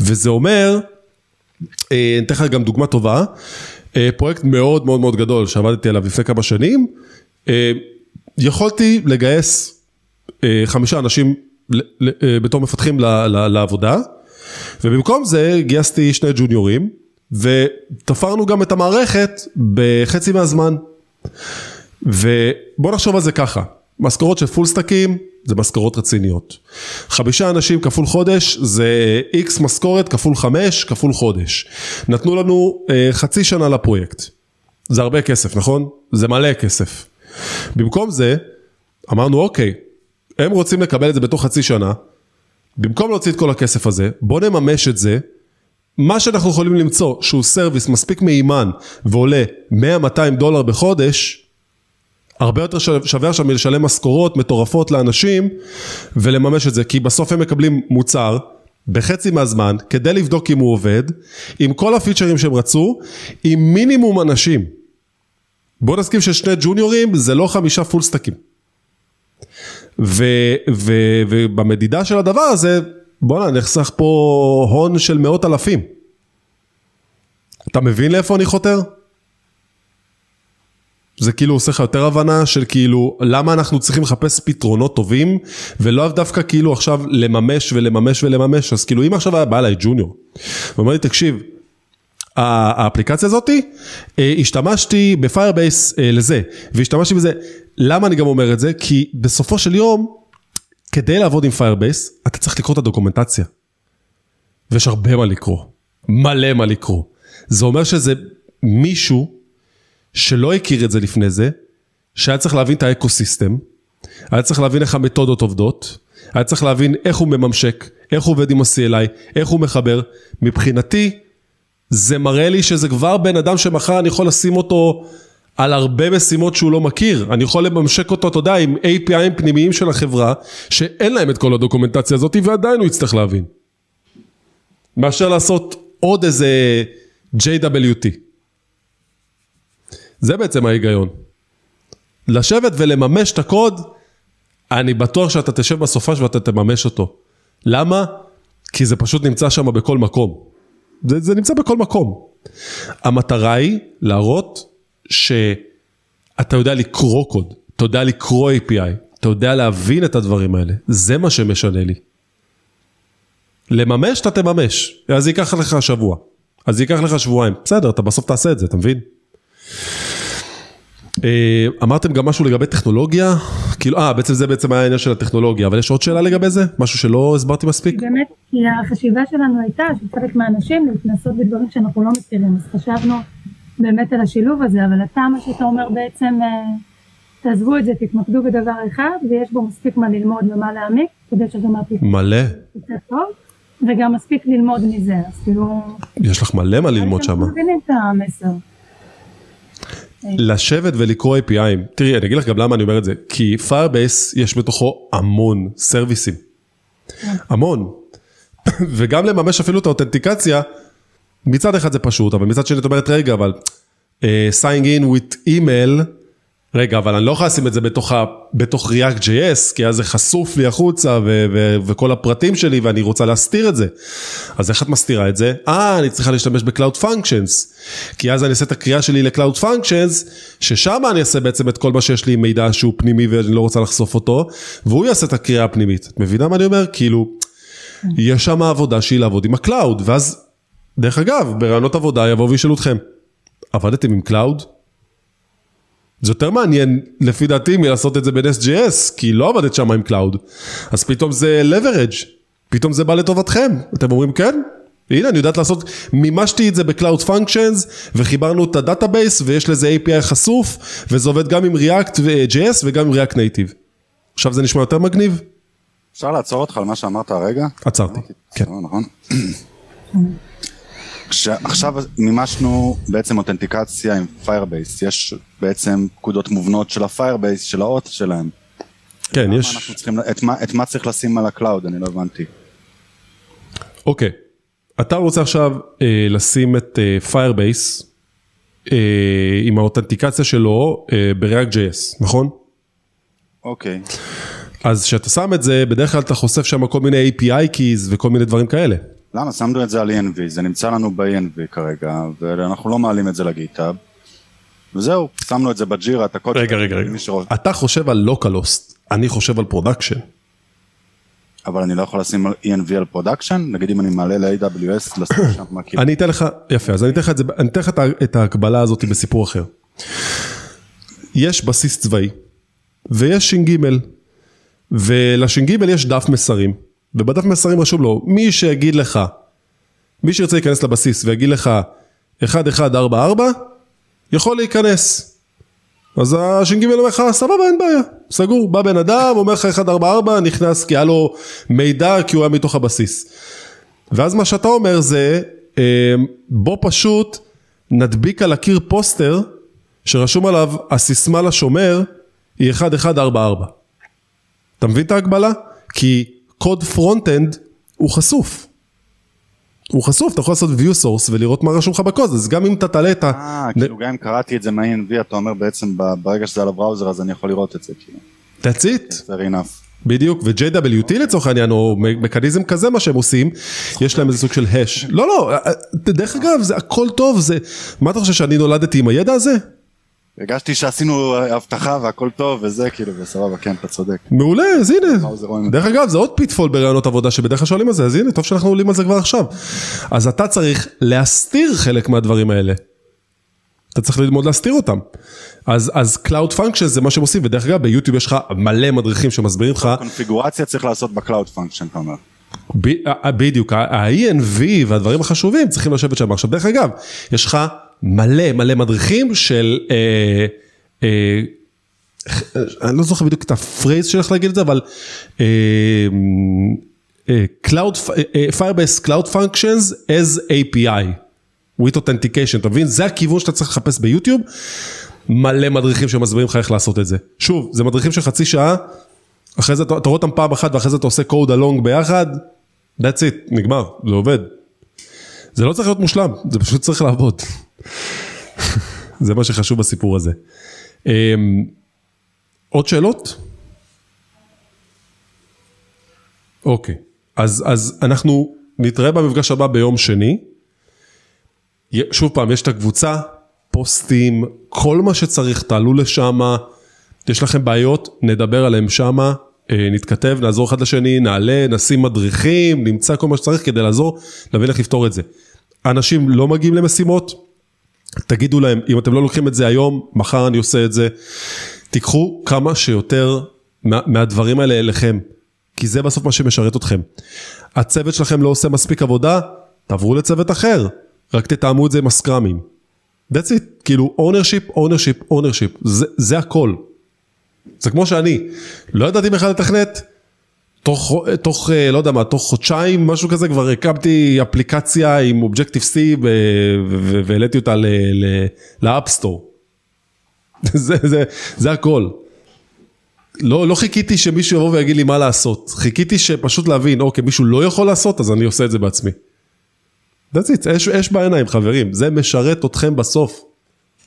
וזה אומר, אה, אני אתן לך גם דוגמה טובה, אה, פרויקט מאוד מאוד מאוד גדול שעבדתי עליו לפני כמה שנים, אה, יכולתי לגייס חמישה אנשים בתור מפתחים לעבודה, ובמקום זה גייסתי שני ג'וניורים, ותפרנו גם את המערכת בחצי מהזמן. ובוא נחשוב על זה ככה, משכורות של full stack ים זה משכורות רציניות. חמישה אנשים כפול חודש זה איקס משכורת כפול חמש כפול חודש. נתנו לנו אה, חצי שנה לפרויקט. זה הרבה כסף, נכון? זה מלא כסף. במקום זה, אמרנו אוקיי, הם רוצים לקבל את זה בתוך חצי שנה, במקום להוציא את כל הכסף הזה, בוא נממש את זה, מה שאנחנו יכולים למצוא שהוא service מספיק מהימן ועולה 100-200 דולר בחודש, הרבה יותר שווה עכשיו מלשלם משכורות מטורפות לאנשים ולממש את זה, כי בסוף הם מקבלים מוצר בחצי מהזמן כדי לבדוק אם הוא עובד, עם כל הפיצ'רים שהם רצו, עם מינימום אנשים. בוא נסכים ששני ג'וניורים זה לא חמישה full stack ים. ובמדידה של הדבר הזה, בואנה נחסך פה הון של מאות אלפים. אתה מבין לאיפה אני חותר? זה כאילו עושה לך יותר הבנה של כאילו למה אנחנו צריכים לחפש פתרונות טובים ולא דווקא כאילו עכשיו לממש ולממש ולממש אז כאילו אם עכשיו היה בא אליי ג'וניור ואומר לי תקשיב האפליקציה הזאתי, אה, השתמשתי בפיירבייס אה, לזה, והשתמשתי בזה, למה אני גם אומר את זה? כי בסופו של יום, כדי לעבוד עם Firebase, אתה צריך לקרוא את הדוקומנטציה. ויש הרבה מה לקרוא, מלא מה לקרוא. זה אומר שזה מישהו שלא הכיר את זה לפני זה, שהיה צריך להבין את ה ecosystem, היה צריך להבין איך המתודות עובדות, היה צריך להבין איך הוא מממשק, איך הוא עובד עם ה-CLI, איך הוא מחבר. מבחינתי, זה מראה לי שזה כבר בן אדם שמחר אני יכול לשים אותו על הרבה משימות שהוא לא מכיר. אני יכול לממשק אותו, אתה יודע, עם API'ים פנימיים של החברה, שאין להם את כל הדוקומנטציה הזאת, ועדיין הוא יצטרך להבין. מאשר לעשות עוד איזה JWT. זה בעצם ההיגיון. לשבת ולממש את הקוד, אני בטוח שאתה תשב בסופש ואתה תממש אותו. למה? כי זה פשוט נמצא שם בכל מקום. זה, זה נמצא בכל מקום. המטרה היא להראות שאתה יודע לקרוא קוד, אתה יודע לקרוא API, אתה יודע להבין את הדברים האלה, זה מה שמשנה לי. לממש אתה תממש, אז ייקח לך שבוע, אז ייקח לך שבועיים, בסדר, אתה בסוף תעשה את זה, אתה מבין? אה, אמרתם גם משהו לגבי טכנולוגיה, כאילו, אה, בעצם זה בעצם היה העניין של הטכנולוגיה, אבל יש עוד שאלה לגבי זה? משהו שלא הסברתי מספיק? באמת, כי החשיבה שלנו הייתה של חלק מהאנשים להתנסות בדברים שאנחנו לא מכירים, אז חשבנו באמת על השילוב הזה, אבל אתה, מה שאתה אומר בעצם, אה, תעזבו את זה, תתמקדו בדבר אחד, ויש בו מספיק מה ללמוד ומה להעמיק, כדי שגם הפתרון מלא. יצא טוב, וגם מספיק ללמוד מזה, אז כאילו... יש לך מלא מה ללמוד שם. אנחנו מבינים את המסר. לשבת ולקרוא API'ים. תראי, אני אגיד לך גם למה אני אומר את זה. כי Firebase יש בתוכו המון סרוויסים. המון. וגם לממש אפילו את האותנטיקציה, מצד אחד זה פשוט, אבל מצד שני את אומרת, רגע, אבל signing in with email, רגע, אבל אני לא יכול לשים את זה בתוך, ה, בתוך React.js, כי אז זה חשוף לי החוצה ו, ו, וכל הפרטים שלי ואני רוצה להסתיר את זה. אז איך את מסתירה את זה? אה, אני צריכה להשתמש ב-Cloud Functions. כי אז אני אעשה את הקריאה שלי ל-Cloud Functions, ששם אני אעשה בעצם את כל מה שיש לי מידע שהוא פנימי ואני לא רוצה לחשוף אותו, והוא יעשה את הקריאה הפנימית. את מבינה מה אני אומר? כאילו, יש שם עבודה שהיא לעבוד עם ה-Cloud, ואז, דרך אגב, בראיונות עבודה יבואו וישאלו אתכם, עבדתם עם Cloud? זה יותר מעניין לפי דעתי מלעשות את זה ב- NestJS, כי לא עבדת שם עם cloud. אז פתאום זה leverage, פתאום זה בא לטובתכם. אתם אומרים כן? הנה אני יודעת לעשות, מימשתי את זה ב Cloud Functions וחיברנו את ה database ויש לזה API חשוף וזה עובד גם עם React ו-JS וגם עם React Native. עכשיו זה נשמע יותר מגניב? אפשר לעצור אותך על מה שאמרת הרגע? עצרתי, כן. לא, נכון. עכשיו מימשנו בעצם אותנטיקציה עם Firebase, יש בעצם פקודות מובנות של ה Firebase, של ה auth שלהם. כן, יש... צריכים, את מה, את מה צריך לשים על ה cloud? אני לא הבנתי. אוקיי. אתה רוצה עכשיו אה, לשים את אה, Firebase אה, עם האותנטיקציה שלו אה, ב-React.js, נכון? אוקיי. אז כשאתה שם את זה, בדרך כלל אתה חושף שם כל מיני API keys וכל מיני דברים כאלה. למה? שמנו את זה על ENV, זה נמצא לנו ב-ENV כרגע, ואנחנו לא מעלים את זה ל GitHub. וזהו, שמנו את זה ב Jira, את הקוד. רגע, רגע, רגע. אתה חושב על localhost, אני חושב על production. אבל אני לא יכול לשים ENV על production? נגיד אם אני מעלה ל-AWS, לשים שם מה כאילו. אני אתן לך, יפה, אז אני אתן לך את זה, אני אתן לך את את ההקבלה הזאת בסיפור אחר. יש בסיס צבאי, ויש ש"ג, ולש"ג יש דף מסרים, ובדף מסרים רשום לו, מי שיגיד לך, מי שירצה להיכנס לבסיס ויגיד לך 1144, יכול להיכנס. אז הש"ג אומר לך, סבבה, אין בעיה, סגור, בא בן אדם, אומר לך 144, נכנס כי היה לו מידע, כי הוא היה מתוך הבסיס. ואז מה שאתה אומר זה, אה, בוא פשוט נדביק על הקיר פוסטר, שרשום עליו, הסיסמה לשומר היא 1144. אתה מבין את ההקבלה? כי קוד front-end הוא חשוף. הוא חשוף, אתה יכול לעשות view source ולראות מה רשום לך בקוד, אז גם אם אתה תעלה את ה... אה, כאילו גם אם קראתי את זה מה-ENV, אתה אומר בעצם ברגע שזה על ה browser אז אני יכול לראות את זה, כאילו. That's it. fair enough. בדיוק, ו-JWT לצורך העניין, או מקניזם כזה מה שהם עושים, יש להם איזה סוג של הש. לא, לא, דרך אגב, זה הכל טוב, זה... מה אתה חושב שאני נולדתי עם הידע הזה? הרגשתי שעשינו הבטחה והכל טוב וזה, כאילו, וסבבה, כן, אתה צודק. מעולה, אז הנה. דרך אגב, זה עוד פיטפול ברעיונות עבודה שבדרך כלל שואלים על זה, אז הנה, טוב שאנחנו עולים על זה כבר עכשיו. אז אתה צריך להסתיר חלק מהדברים האלה. אתה צריך ללמוד להסתיר אותם. אז, אז Cloud Function זה מה שהם עושים, ודרך אגב, ביוטיוב יש לך מלא מדריכים שמסבירים לך, קונפיגורציה צריך לעשות ב cloud function, אתה אומר. בדיוק, ה-ENV והדברים החשובים צריכים לשבת שם. עכשיו, דרך אגב, יש לך מלא מלא מדריכים של, אה, אה, אני לא זוכר בדיוק את ה phrase שלך להגיד את זה, אבל אה, אה, Cloud, אה, Firebase Cloud Functions as API, with authentication, אתה מבין? זה הכיוון שאתה צריך לחפש ביוטיוב, מלא מדריכים שמסבירים לך איך לעשות את זה. שוב, זה מדריכים של חצי שעה, אחרי זה אתה אתה רואה אותם פעם אחת ואחרי זה אתה עושה code along ביחד, that's it, נגמר, זה עובד. זה לא צריך להיות מושלם, זה פשוט צריך לעבוד. זה מה שחשוב בסיפור הזה. אמ, עוד שאלות? אוקיי, אז, אז אנחנו נתראה במפגש הבא ביום שני. שוב פעם, יש את הקבוצה, פוסטים, כל מה שצריך, תעלו לשם, יש לכם בעיות, נדבר עליהם שמה, אה, נתכתב, נעזור אחד לשני, נעלה, נשים מדריכים, נמצא כל מה שצריך כדי לעזור, נבין איך לפתור את זה. אנשים לא מגיעים למשימות, תגידו להם, אם אתם לא לוקחים את זה היום, מחר אני עושה את זה. תיקחו כמה שיותר מה, מהדברים האלה אליכם, כי זה בסוף מה שמשרת אתכם. הצוות שלכם לא עושה מספיק עבודה, תעברו לצוות אחר, רק תתאמו את זה עם הסקראמים. That's it, כאילו ownership, ownership, ownership, זה, זה הכל. זה כמו שאני, לא ידעתי בכלל לתכנת, תוך, תוך, אה, לא יודע מה, תוך חודשיים, משהו כזה, כבר הקמתי אפליקציה עם אובג'קטיב C והעליתי אותה לאפסטור. זה, זה, זה הכל. לא, לא חיכיתי שמישהו יבוא ויגיד לי מה לעשות, חיכיתי שפשוט להבין, אוקיי, מישהו לא יכול לעשות, אז אני עושה את זה בעצמי. That's it, אש, אש בעיניים חברים, זה משרת אתכם בסוף.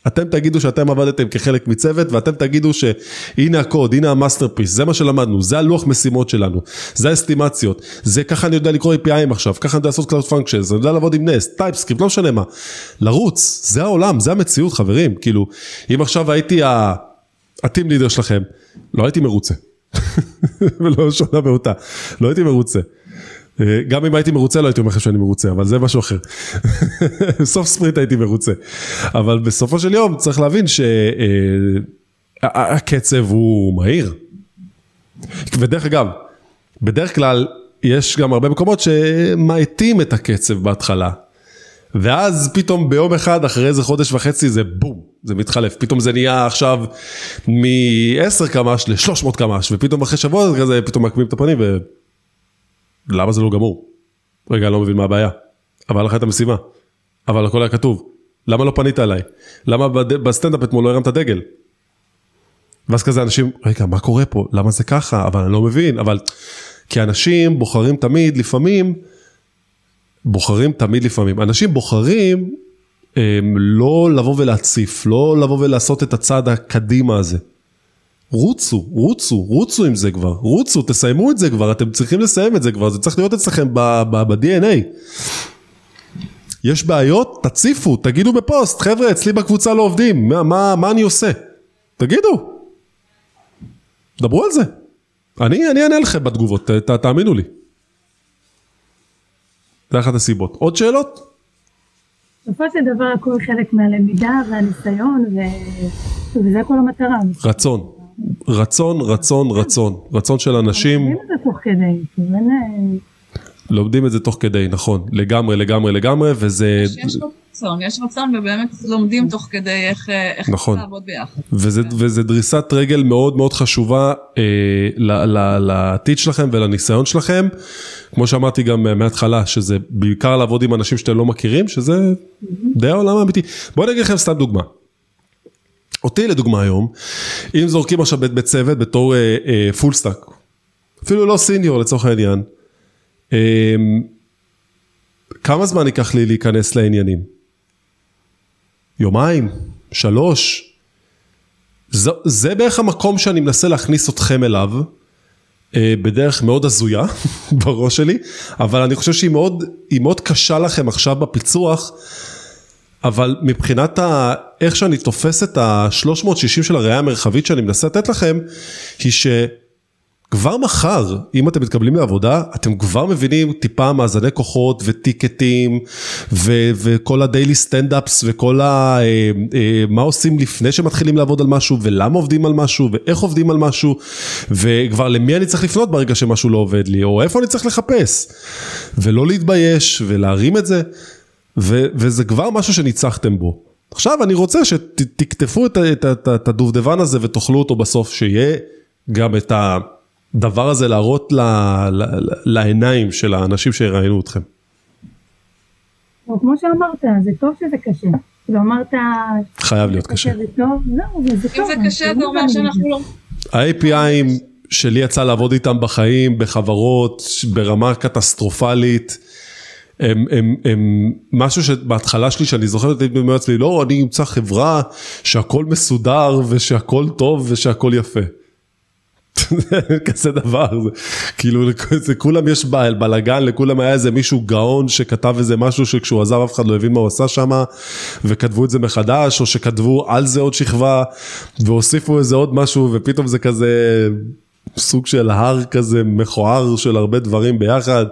אתם תגידו שאתם עבדתם כחלק מצוות ואתם תגידו שהנה הקוד, הנה ה masterpiece, זה מה שלמדנו, זה הלוח משימות שלנו, זה האסטימציות, זה ככה אני יודע לקרוא API ים עכשיו, ככה אני יודע לעשות Cloud Functions, אני יודע לעבוד עם Nest, TypeScript, לא משנה מה, לרוץ, זה העולם, זה המציאות חברים, כאילו, אם עכשיו הייתי ה-team leader שלכם, לא הייתי מרוצה, ולא שונה באותה, לא הייתי מרוצה. אה, גם אם הייתי מרוצה לא הייתי אומר לכם שאני מרוצה, אבל זה משהו אחר. בסוף ספרינט הייתי מרוצה. אבל בסופו של יום צריך להבין שהקצב אה, הוא מהיר. ודרך אגב, בדרך כלל יש גם הרבה מקומות שמאטים את הקצב בהתחלה. ואז פתאום ביום אחד אחרי איזה חודש וחצי זה בום, זה מתחלף, פתאום זה נהיה עכשיו מ-10 קמ"ש ל-300 קמ"ש, ופתאום אחרי שבוע זה כזה, פתאום מעקמים את הפנים ו... למה זה לא גמור? רגע, אני לא מבין מה הבעיה. אבל לך את המשימה. אבל הכל היה כתוב. למה לא פנית אליי? למה בסטנדאפ אתמול לא הרמת דגל? ואז כזה אנשים, רגע, מה קורה פה? למה זה ככה? אבל אני לא מבין, אבל... כי אנשים בוחרים תמיד, לפעמים, בוחרים תמיד לפעמים. אנשים בוחרים הם, לא לבוא ולהציף, לא לבוא ולעשות את הצעד הקדימה הזה. רוצו, רוצו, רוצו עם זה כבר, רוצו, תסיימו את זה כבר, אתם צריכים לסיים את זה כבר, זה צריך להיות אצלכם ב-DNA. יש בעיות, תציפו, תגידו בפוסט, חבר'ה, אצלי בקבוצה לא עובדים, מה, מה, מה אני עושה? תגידו. דברו על זה. אני, אני אענה לכם בתגובות, ת, תאמינו לי. זה אחת הסיבות. עוד שאלות? בסופו של דבר הכל חלק מהלמידה והניסיון ו... וזה כל המטרה. רצון. רצון, רצון, רצון. רצון של אנשים. לומדים את זה תוך כדי. כאילו, אה, לומדים את זה תוך כדי, נכון. לגמרי, לגמרי, לגמרי, וזה... יש רצון, יש רצון ובאמת לומדים תוך כדי איך, אה, איך נכון. לעבוד ביחד. וזה, וזה דריסת רגל מאוד מאוד חשובה אה, לעתיד שלכם ולניסיון שלכם. כמו שאמרתי גם מההתחלה, שזה בעיקר לעבוד עם אנשים שאתם לא מכירים, שזה די העולם האמיתי. בואו אני אגיד לכם סתם דוגמה. אותי לדוגמה היום, אם זורקים עכשיו בצוות בתור full stack, אפילו לא senior לצורך העניין, אה, כמה זמן ייקח לי להיכנס לעניינים? יומיים? שלוש? זה, זה בערך המקום שאני מנסה להכניס אתכם אליו, אה, בדרך מאוד הזויה בראש שלי, אבל אני חושב שהיא מאוד, מאוד קשה לכם עכשיו בפיצוח. אבל מבחינת ה... איך שאני תופס את ה-360 של הראייה המרחבית שאני מנסה לתת לכם, היא שכבר מחר, אם אתם מתקבלים לעבודה, אתם כבר מבינים טיפה מאזני כוחות וטיקטים, ו- וכל הדיילי סטנדאפס וכל ה... אה, אה, מה עושים לפני שמתחילים לעבוד על משהו, ולמה עובדים על משהו, ואיך עובדים על משהו, וכבר למי אני צריך לפנות ברגע שמשהו לא עובד לי, או איפה אני צריך לחפש, ולא להתבייש, ולהרים את זה. ו- וזה כבר משהו שניצחתם בו. עכשיו אני רוצה שתקטפו את, את, את, את הדובדבן הזה ותאכלו אותו בסוף, שיהיה גם את הדבר הזה להראות ל, ל, ל, לעיניים של האנשים שיראיינו אתכם. כמו שאמרת, זה טוב שזה קשה. כאילו אמרת... חייב להיות קשה. זה טוב, זהו, זה טוב. אם זה קשה, זה אומר שאנחנו לא... ה-APIים שלי יצא לעבוד איתם בחיים, בחברות, ברמה קטסטרופלית. הם, הם, הם משהו שבהתחלה שלי שאני זוכר את זה לעצמי לא אני אמצא חברה שהכל מסודר ושהכל טוב ושהכל יפה. כזה דבר זה כאילו זה כולם יש בלאגן לכולם היה איזה מישהו גאון שכתב איזה משהו שכשהוא עזב אף אחד לא הבין מה הוא עשה שם וכתבו את זה מחדש או שכתבו על זה עוד שכבה והוסיפו איזה עוד משהו ופתאום זה כזה סוג של הר כזה מכוער של הרבה דברים ביחד.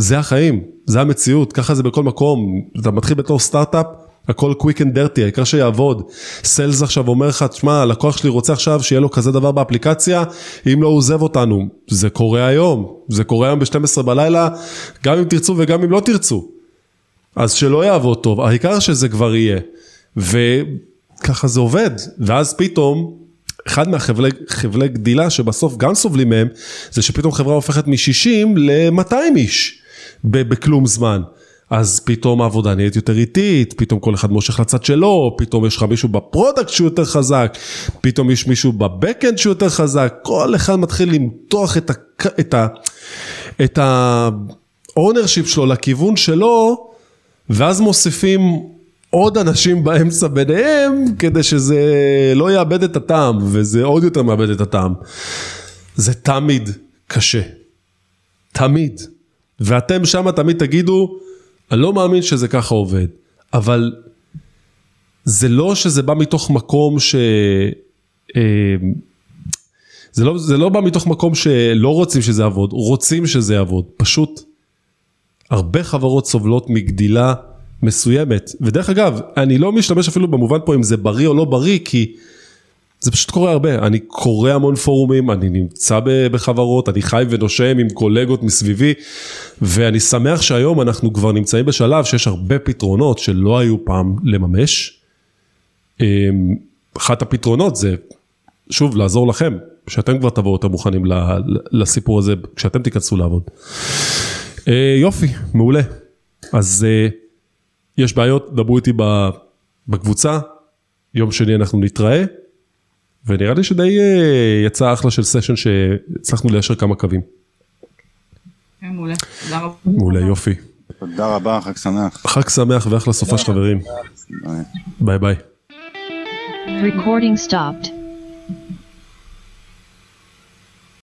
זה החיים, זה המציאות, ככה זה בכל מקום, אתה מתחיל בתור סטארט-אפ, הכל quick and dirty, העיקר שיעבוד. sales עכשיו אומר לך, תשמע, הלקוח שלי רוצה עכשיו שיהיה לו כזה דבר באפליקציה, אם לא הוא עוזב אותנו. זה קורה היום, זה קורה היום ב-12 בלילה, גם אם תרצו וגם אם לא תרצו. אז שלא יעבוד טוב, העיקר שזה כבר יהיה. וככה זה עובד, ואז פתאום, אחד מהחבלי גדילה שבסוף גם סובלים מהם, זה שפתאום חברה הופכת מ-60 ל-200 איש בכלום זמן. אז פתאום העבודה נהיית יותר איטית, פתאום כל אחד מושך לצד שלו, פתאום יש לך מישהו ב product שהוא יותר חזק, פתאום יש מישהו ב backend שהוא יותר חזק, כל אחד מתחיל למתוח את ה... את ה... את ה-ownership שלו לכיוון שלו, ואז מוסיפים עוד אנשים באמצע ביניהם, כדי שזה לא יאבד את הטעם, וזה עוד יותר מאבד את הטעם. זה תמיד קשה. תמיד. ואתם שם תמיד תגידו, אני לא מאמין שזה ככה עובד, אבל זה לא שזה בא מתוך מקום ש... אה, זה לא, זה לא בא מתוך מקום שלא רוצים שזה יעבוד, רוצים שזה יעבוד, פשוט הרבה חברות סובלות מגדילה מסוימת, ודרך אגב, אני לא משתמש אפילו במובן פה אם זה בריא או לא בריא, כי זה פשוט קורה הרבה, אני קורא המון פורומים, אני נמצא בחברות, אני חי ונושם עם קולגות מסביבי, ואני שמח שהיום אנחנו כבר נמצאים בשלב שיש הרבה פתרונות שלא היו פעם לממש. אמ, אחת הפתרונות זה, שוב, לעזור לכם, שאתם כבר תבואו יותר מוכנים לסיפור הזה, כשאתם תיכנסו לעבוד. אה, יופי, מעולה. אז אה, יש בעיות, דברו איתי בקבוצה, יום שני אנחנו נתראה. ונראה לי שדי אה, יצא אחלה של סשן שהצלחנו ליישר כמה קווים. כן, מעולה, תודה רבה. מעולה, יופי. תודה רבה, חג שמח. חג שמח ואחלה סופה של חברים. ביי ביי. Recording stopped.